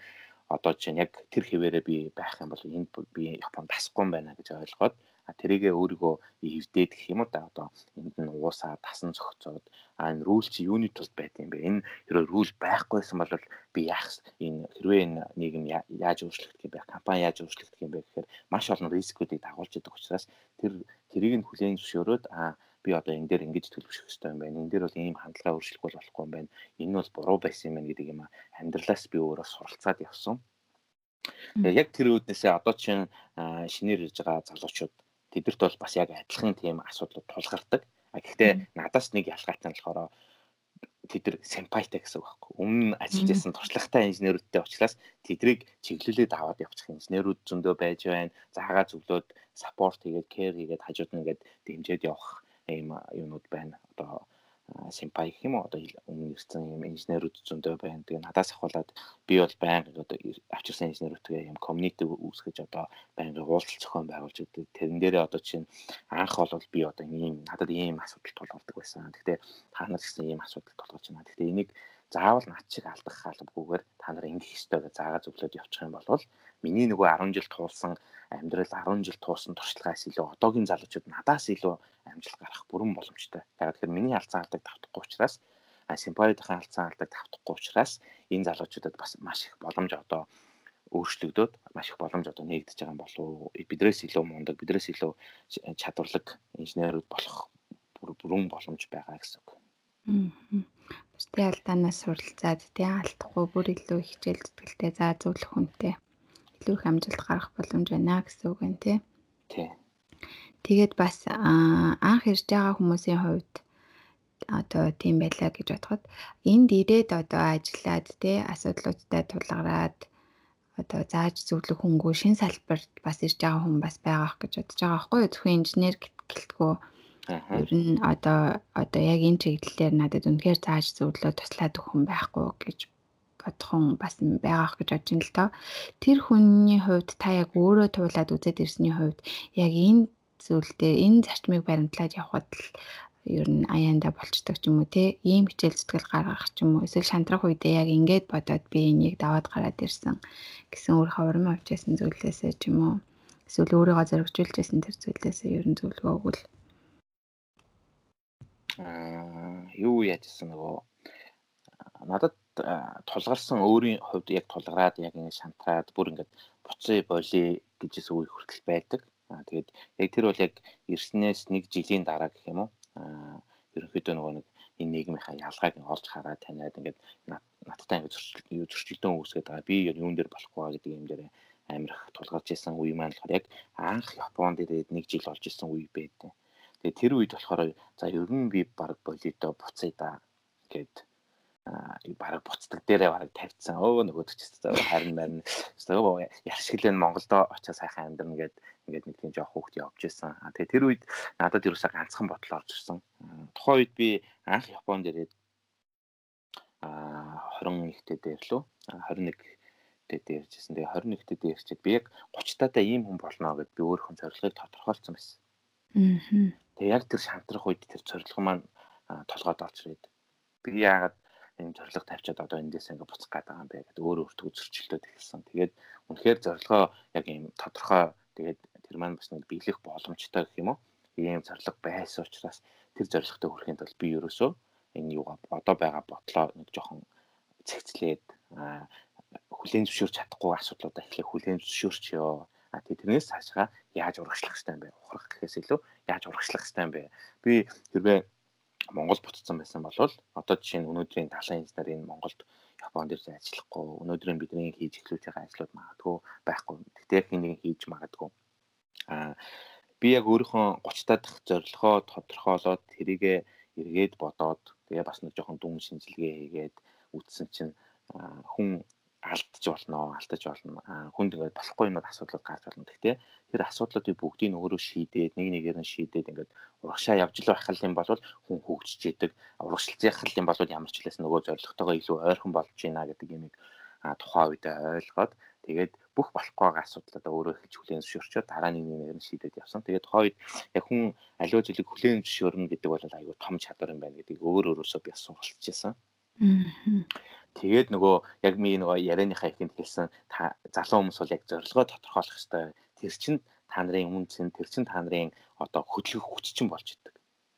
одоо чинь яг тэр хэвээрээ би байх юм бол энд би Японд тасахгүй юм байна гэж ойлгоод тэрийгээ өөрийгөө эвдээд гэх юм уу да одоо энд нь уусаа тасан зохицоод а энэ рүүл чи юуны тулд байд юм бэ энэ хэрвээ рүүл байхгүйсэн бол би яах энэ хэрвээ энэ нийгэм яаж өөрчлөгдөх юм бэ компани яаж өөрчлөгдөх юм бэ гэхээр маш олон рискүүдийг дагуулж идэг учраас тэр тэрийг нь хүлээн зөвшөөрөөд а би одоо энэ дээр ингэж төлөвшөх хэрэгтэй юм байна. Энэ дээр бол ийм хандлага өөрчлөхгүй болохгүй юм байна. Энэ бол буруу байсан юм байна гэдэг юм амьдралаас би өөрөө суралцаад явсан. Тэгээ яг тэр үүднээсээ одоо чинь шинээр ирж байгаа залуучууд тэдэрт бол бас яг адилхан тийм асуудлууд тулгардаг. А гэхдээ надаас нэг ялгаатай нь болохоор тэд нар симпайтай гэсэн үг байхгүй. Өмнө ажиллаж байсан туршлагатай инженерүүдтэй уулзлаас тэдрийг чиглүүлээд аваад явчих инженерүүд зөндөө байж байна. Заагаа зөвлөөд саппорт хийгээд кэр хийгээд хажууд нь ингээд дэмжиж явах ийм юмнууд байна. Одоо симпай гэх юм уу одоо өмнө ирсэн юм инженерүүд зөндөө байна. Тэгээ надаас ахуулаад би бол байнга одоо авчирсан инженерүүдтэй юм community үүсгэж одоо байнга уулзалт зохион байгуулж өгдөг. Тэрэн дээрээ одоо чинь анх бол би одоо ийм надад ийм асуудал тулгардаг байсан. Гэхдээ та нар гэсэн ийм асуудал тулгарч байна. Гэхдээ энийг заавал над чиг алдах хаалбгүйгээр та нар ингэх ёстой гэж заагаа зөвлөд явчих юм бол миний нөгөө 10 жил туулсан амьдрал 10 жил туусан туршлагаас илүү одоогийн залуучууд надаас илүү амжилт гарах бүрэн боломжтой. Яг тэгэхээр миний алдсан алдаг давтахгүй учраас симпаридын алдсан алдаг давтахгүй учраас энэ залуучуудад бас маш их боломж одоо өөрчлөгдөөд маш их боломж одоо нэгдэж байгаа юм болов? Бидрээс илүү мундаг, бидрээс илүү чадварлаг инженерүүд болох бүрэн боломж байгаа гэсэн үг. Бусдын алдаанаас суралцаад тий алдахгүй бүр илүү хичээл зүтгэлтэй заа зөвлөх хүнтэй илүү их амжилт гарах боломж байна гэсэн үг байна тий. Тий. Тэгээд бас анх ирж байгаа хүмүүсийн хувьд одоо тийм байлаа гэж бодоход энд ирээд одоо ажиллаад тий асуудлуудтай тулгараад одоо зааж зөвлөх хөнгөө шин салбарт бас ирж байгаа хүн бас байгаах гэж бодож байгаа байхгүй юу зөвхөн инженер гэлтгүү ер нь одоо одоо яг энэ чиглэлээр надад үнэхээр зааж зөвлөө туслаад өгөх хүн байхгүй гэж бодох хүн бас байгаах гэж бодож байна л доо. Тэр хүний хувьд та яг өөрөө туулаад үзээд ирсний хувьд яг энэ зүйлдээ энэ зарчмыг баримтлаад явхад л ер нь аяанда болчдөг ч юм уу те ийм хичээл зүтгэл гаргах ч юм уу эсвэл шантрах үедээ яг ингээд бодоод би энийг даваад гараад ирсэн гэсэн өөр хаврын авчаасан зүйлээсээ ч юм уу эсвэл өөрийгөө зоригжуулж байсан тэр зүйлээсээ ер нь зөвлөгөө өгвөл аа юу яажсан нөгөө надад тулгарсан өөрийн хувьд яг тулгараад яг ингэ шантраад бүр ингээд буцаа боли гэжээс үе хүртэл байдаг. Аа тэгээд яг тэр бол яг ирснээс нэг жилийн дараа гэх юм уу? Аа ерөнхийдөө нөгөө нэг энэ нийгмийнхаа ялгааг олж хараад таниад ингээд надтай ингээд зөрчилдөөн үүсгээд байгаа. Би юун дээр болохгүй гэдэг юм дээр амир их тулгарч исэн үе маань болохоор яг анх Японд ирээд нэг жил болж исэн үе байдаг. Тэгээ тэр үед болохоор за ер нь би баг болидо буцъя да гэд бараг буцдаг дээрээ бараг тавьсан. Өө нөгөөд ч гэсэн харин байна. Өө яршиглэн Монголдо очиж сайхан амьдрна гэд ингээд нэг тийм жоох хөөхт явж исэн. А тэгээ тэр үед надад ерөөсөө ганцхан бодол орж ирсэн. Тухайн үед би анх Японд ирээд а 21-т дээр лөө 21-т дээржсэн. Тэгээ 21-т дээрчээд би яг 30 таатай ийм хүн болно гэд би өөрийнхөө зорилгыг тодорхойлсон байсан. Аа. Тэгээ яг тэр шантрах үед тэр зорилго маань толгойд орж ирээд би яагаад ийм зорилго тавьчаад одоо эндээс ингээ буцах гээд байгаа юм бэ гэдэг өөр өөртөө зөрчилдөд эхэлсэн. Тэгээд үнэхээр зорилгоо яг ийм тодорхой тэгээд тэр маань бас нэг биелэх боломжтой гэх юм уу? Ийм зорилго байсан учраас тэр зорилготой хүрэхэд бол би ерөөсөө энэ юугаа одоо байгаа бодлоо нэг жоохон цэгцлээд хүлээн зөвшөөрч чадахгүй асуудлуудаа эхлэх хүлээн зөвшөөрчөө. А тэрнээс цаашгаа яаж урагшлах хэрэгтэй юм бэ? Ухрах гэхээс илүү яаж урагшлах хэрэгтэй юм бэ? Би хэрвээ Монгол буцсан байсан бол одоо жишээ нь өнөөдрийн талын инженер энэ Монголд Японд ирж ажиллахгүй өнөөдрийн бидний хийж эхлүүлж байгаа ажлууд магадгүй байхгүй. Техникийн нэг хийж магадгүй. Аа би яг өөрийнхөө 30 дахь зорилгоо тодорхойлоод тэрийгэ эргээд бодоод тэгээ бас нэг жоохон дүн шинжилгээ хийгээд үтсэн чинь хүн алдаж болно, алдаж болно. Хүнд ингээд болохгүй юмуд асуудлууд гарч болно. Гэхдээ тэр асуудлуудыг бүгдийг өөрөө шийдээд нэг нэгээр нь шийдээд ингээд урагшаа явж л байх юм бол хүн хөгжиж идэг. Урагшлах юм бол ямар ч хэлээс нөгөө зорилготойгоо илүү ойрхон болж байна гэдэг юмыг тухайн үедээ ойлгоод тэгээд бүх болохгүй байгаа асуудлуудаа өөрөө хэлж хүлээн зөвшөөрчөө дараа нэг нэгээр нь шийдээд явсан. Тэгээд тухайн үед яг хүн аливаа зүйлийг хүлээн зөвшөөрнө гэдэг бол айгүй том чадвар юм байна гэдгийг өөр өөрөөсөө би асуулчихсан. Тэгээд нөгөө яг ми нөгөө ярианыхаа ихэнд хэлсэн залуу хүмүүс бол яг зорилгоо тодорхойлох хэрэгтэй. Тэр чинь та нарын өмнө зэн тэр чинь та нарын одоо хөдөлгөх хүч чинь болж идэг.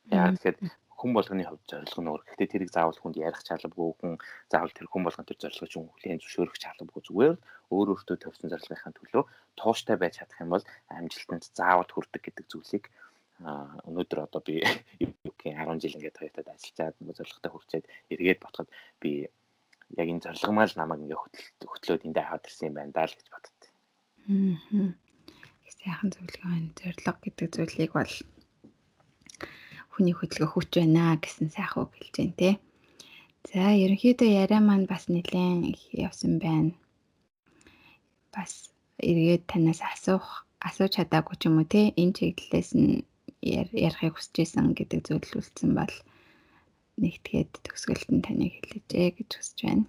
Яагаад тэгэхээр хүн болгоны хувьд зорилго нь өөр. Гэхдээ тэрийг заавал хүнд ярих чаламгүй хүн заавал тэр хүн болгон тэр зорилгыг чинь хүлээн зөвшөөрөх чаламгүй зүгээр өөр өөртөө тавьсан зорилгынхаа төлөө тууштай байж чадах юм бол амжилтанд заавал хүрдэг гэдэг зүйлийг өнөөдөр одоо би юугийн 10 жил ингээд Toyota-д ажиллаад нөгөө зорилготой хүрчээд эргээд ботход би яг энэ зорилгомаа л намайг ингээд хөтлөөд эндээ хаад ирсэн юм байна даа л гэж боддоо. Аа. Сайхан зөвлөгөө байна. Зорилго гэдэг зүйлийг бол хүний хөдөлгөөх хүч байна гэсэн сайхан үг хэлж байна те. За ерөнхийдөө яриа маань бас нэлээд их явсан байна. Бас эргээд танаас асуух асууж чадаагүй ч юм уу те энэ чиглэлээс нь ярихыг хүсэж исэн гэдэг зүйл үлдсэн бол нэгтгээд төгсгөлд нь таныг хэлээжээ гэж хүсэж байна.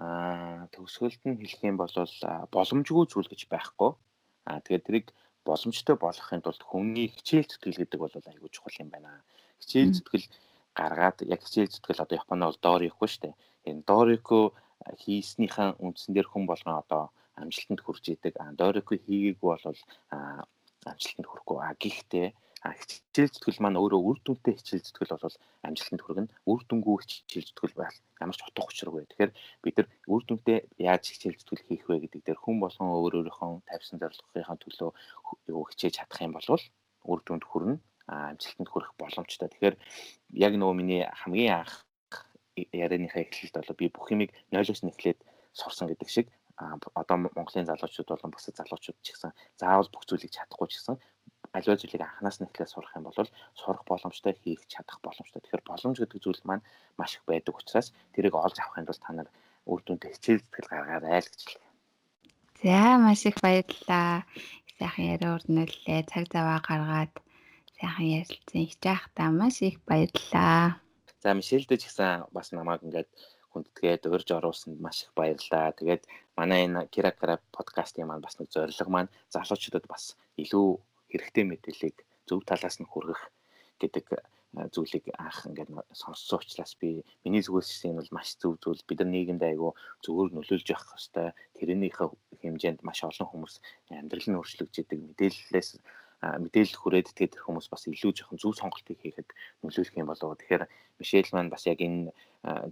Аа төгсгөлд нь хэлэх юм бол боломжгүй зүйл гэж байхгүй. Аа тэгээд тэрийг боломжтой болгохын тулд хүний хичээл зүтгэл гэдэг бол айгүй чухал юм байна. Хичээл зүтгэл гаргаад яг хичээл зүтгэл одоо Японд бол дорихгүй шүү дээ. Энэ дорико хийснийхэн үндсэн дээр хүн болгон одоо амжилтанд хүрч идэг. Дорико хийгээгүй бол амжилтанд хүрэхгүй. А гэхдээ хичээл зүтгэл маань өөрөө үр дүнтэй хичээл зүтгэл бол амжилтанд хүргэн үр дүнгүй хичээл зүтгэл байл ямар ч утга учиргүй. Тэгэхээр бид нар үр дүнтэй яаж хичээл зүтгэл хийх вэ гэдэг дээр хүн болгон өөр өөрийнхөө тавьсан зорилгынхаа төлөө юу хичээж чадах юм бол үр дүнд хүрнэ амжилтанд хүрэх боломжтой. Тэгэхээр яг нөгөө миний хамгийн анх ярианыхаа эхлэлд бол би бүх юмыг нойлоос нь эхлээд сурсан гэдэг шиг одоо Монголын залуучууд болон бусад залуучууд ч гэсэн заавал бүх зүйлийг чадахгүй ч гэсэн аливаа зүйлийг анханаас нь эхлээд сурах юм бол сурах боломжтой хийх чадах боломжтой. Тэгэхээр боломж гэдэг зүйл маань маш их байдаг учраас тэрийг олж авахын тулд та нар үр дүнтэй хичээл зүтгэл гаргаарай л гэж хэлье. За маш их баярлалаа. Сайхан яриа өрнөллөө. Цаг заваа гаргаад сайхан ярилцсан жаахтаа маш их баярлалаа. За Мишельдэ ч гэсэн бас намайг ингээд хүндэтгээд урьж оруулсанд маш их баярлалаа. Тэгээд манай энэ Киракара подкастын маань бас нэг зорилго маань залуучуудад бас илүү хэрэгтэй мэдээллийг зөв талаас нь хүргэх гэдэг зүйлийг анх ингээд сонссон учраас би миний зүгээс энэ бол маш зөв зүйл бид нар нийгэмд айгүй зөвөр нөлөөлж явах хэвээр тэрнийхээ хэмжээнд маш олон хүмүүс амьдрал нь өөрчлөгдөж мэдээллээс мэдээлэл хүрээд тэгээд хүмүүс бас илүү жоохон зөв сонголтыг хийхэд нөлөөлөх юм болов. Тэгэхээр Мишель маань бас яг энэ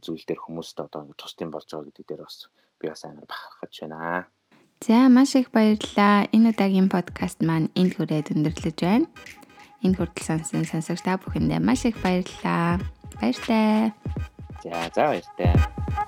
зүйл дээр хүмүүст одоо тусдим болж байгаа гэдэг дээр бас би бас амар бахархаж байна. За маш их баярлалаа. Энэ удаагийн подкаст маань энд хүрээд өндөрлөж байна. Энэ хүртэл сонсон сонсогч та бүхэндээ маш их баярлалаа. Баяртай. За за баяртай.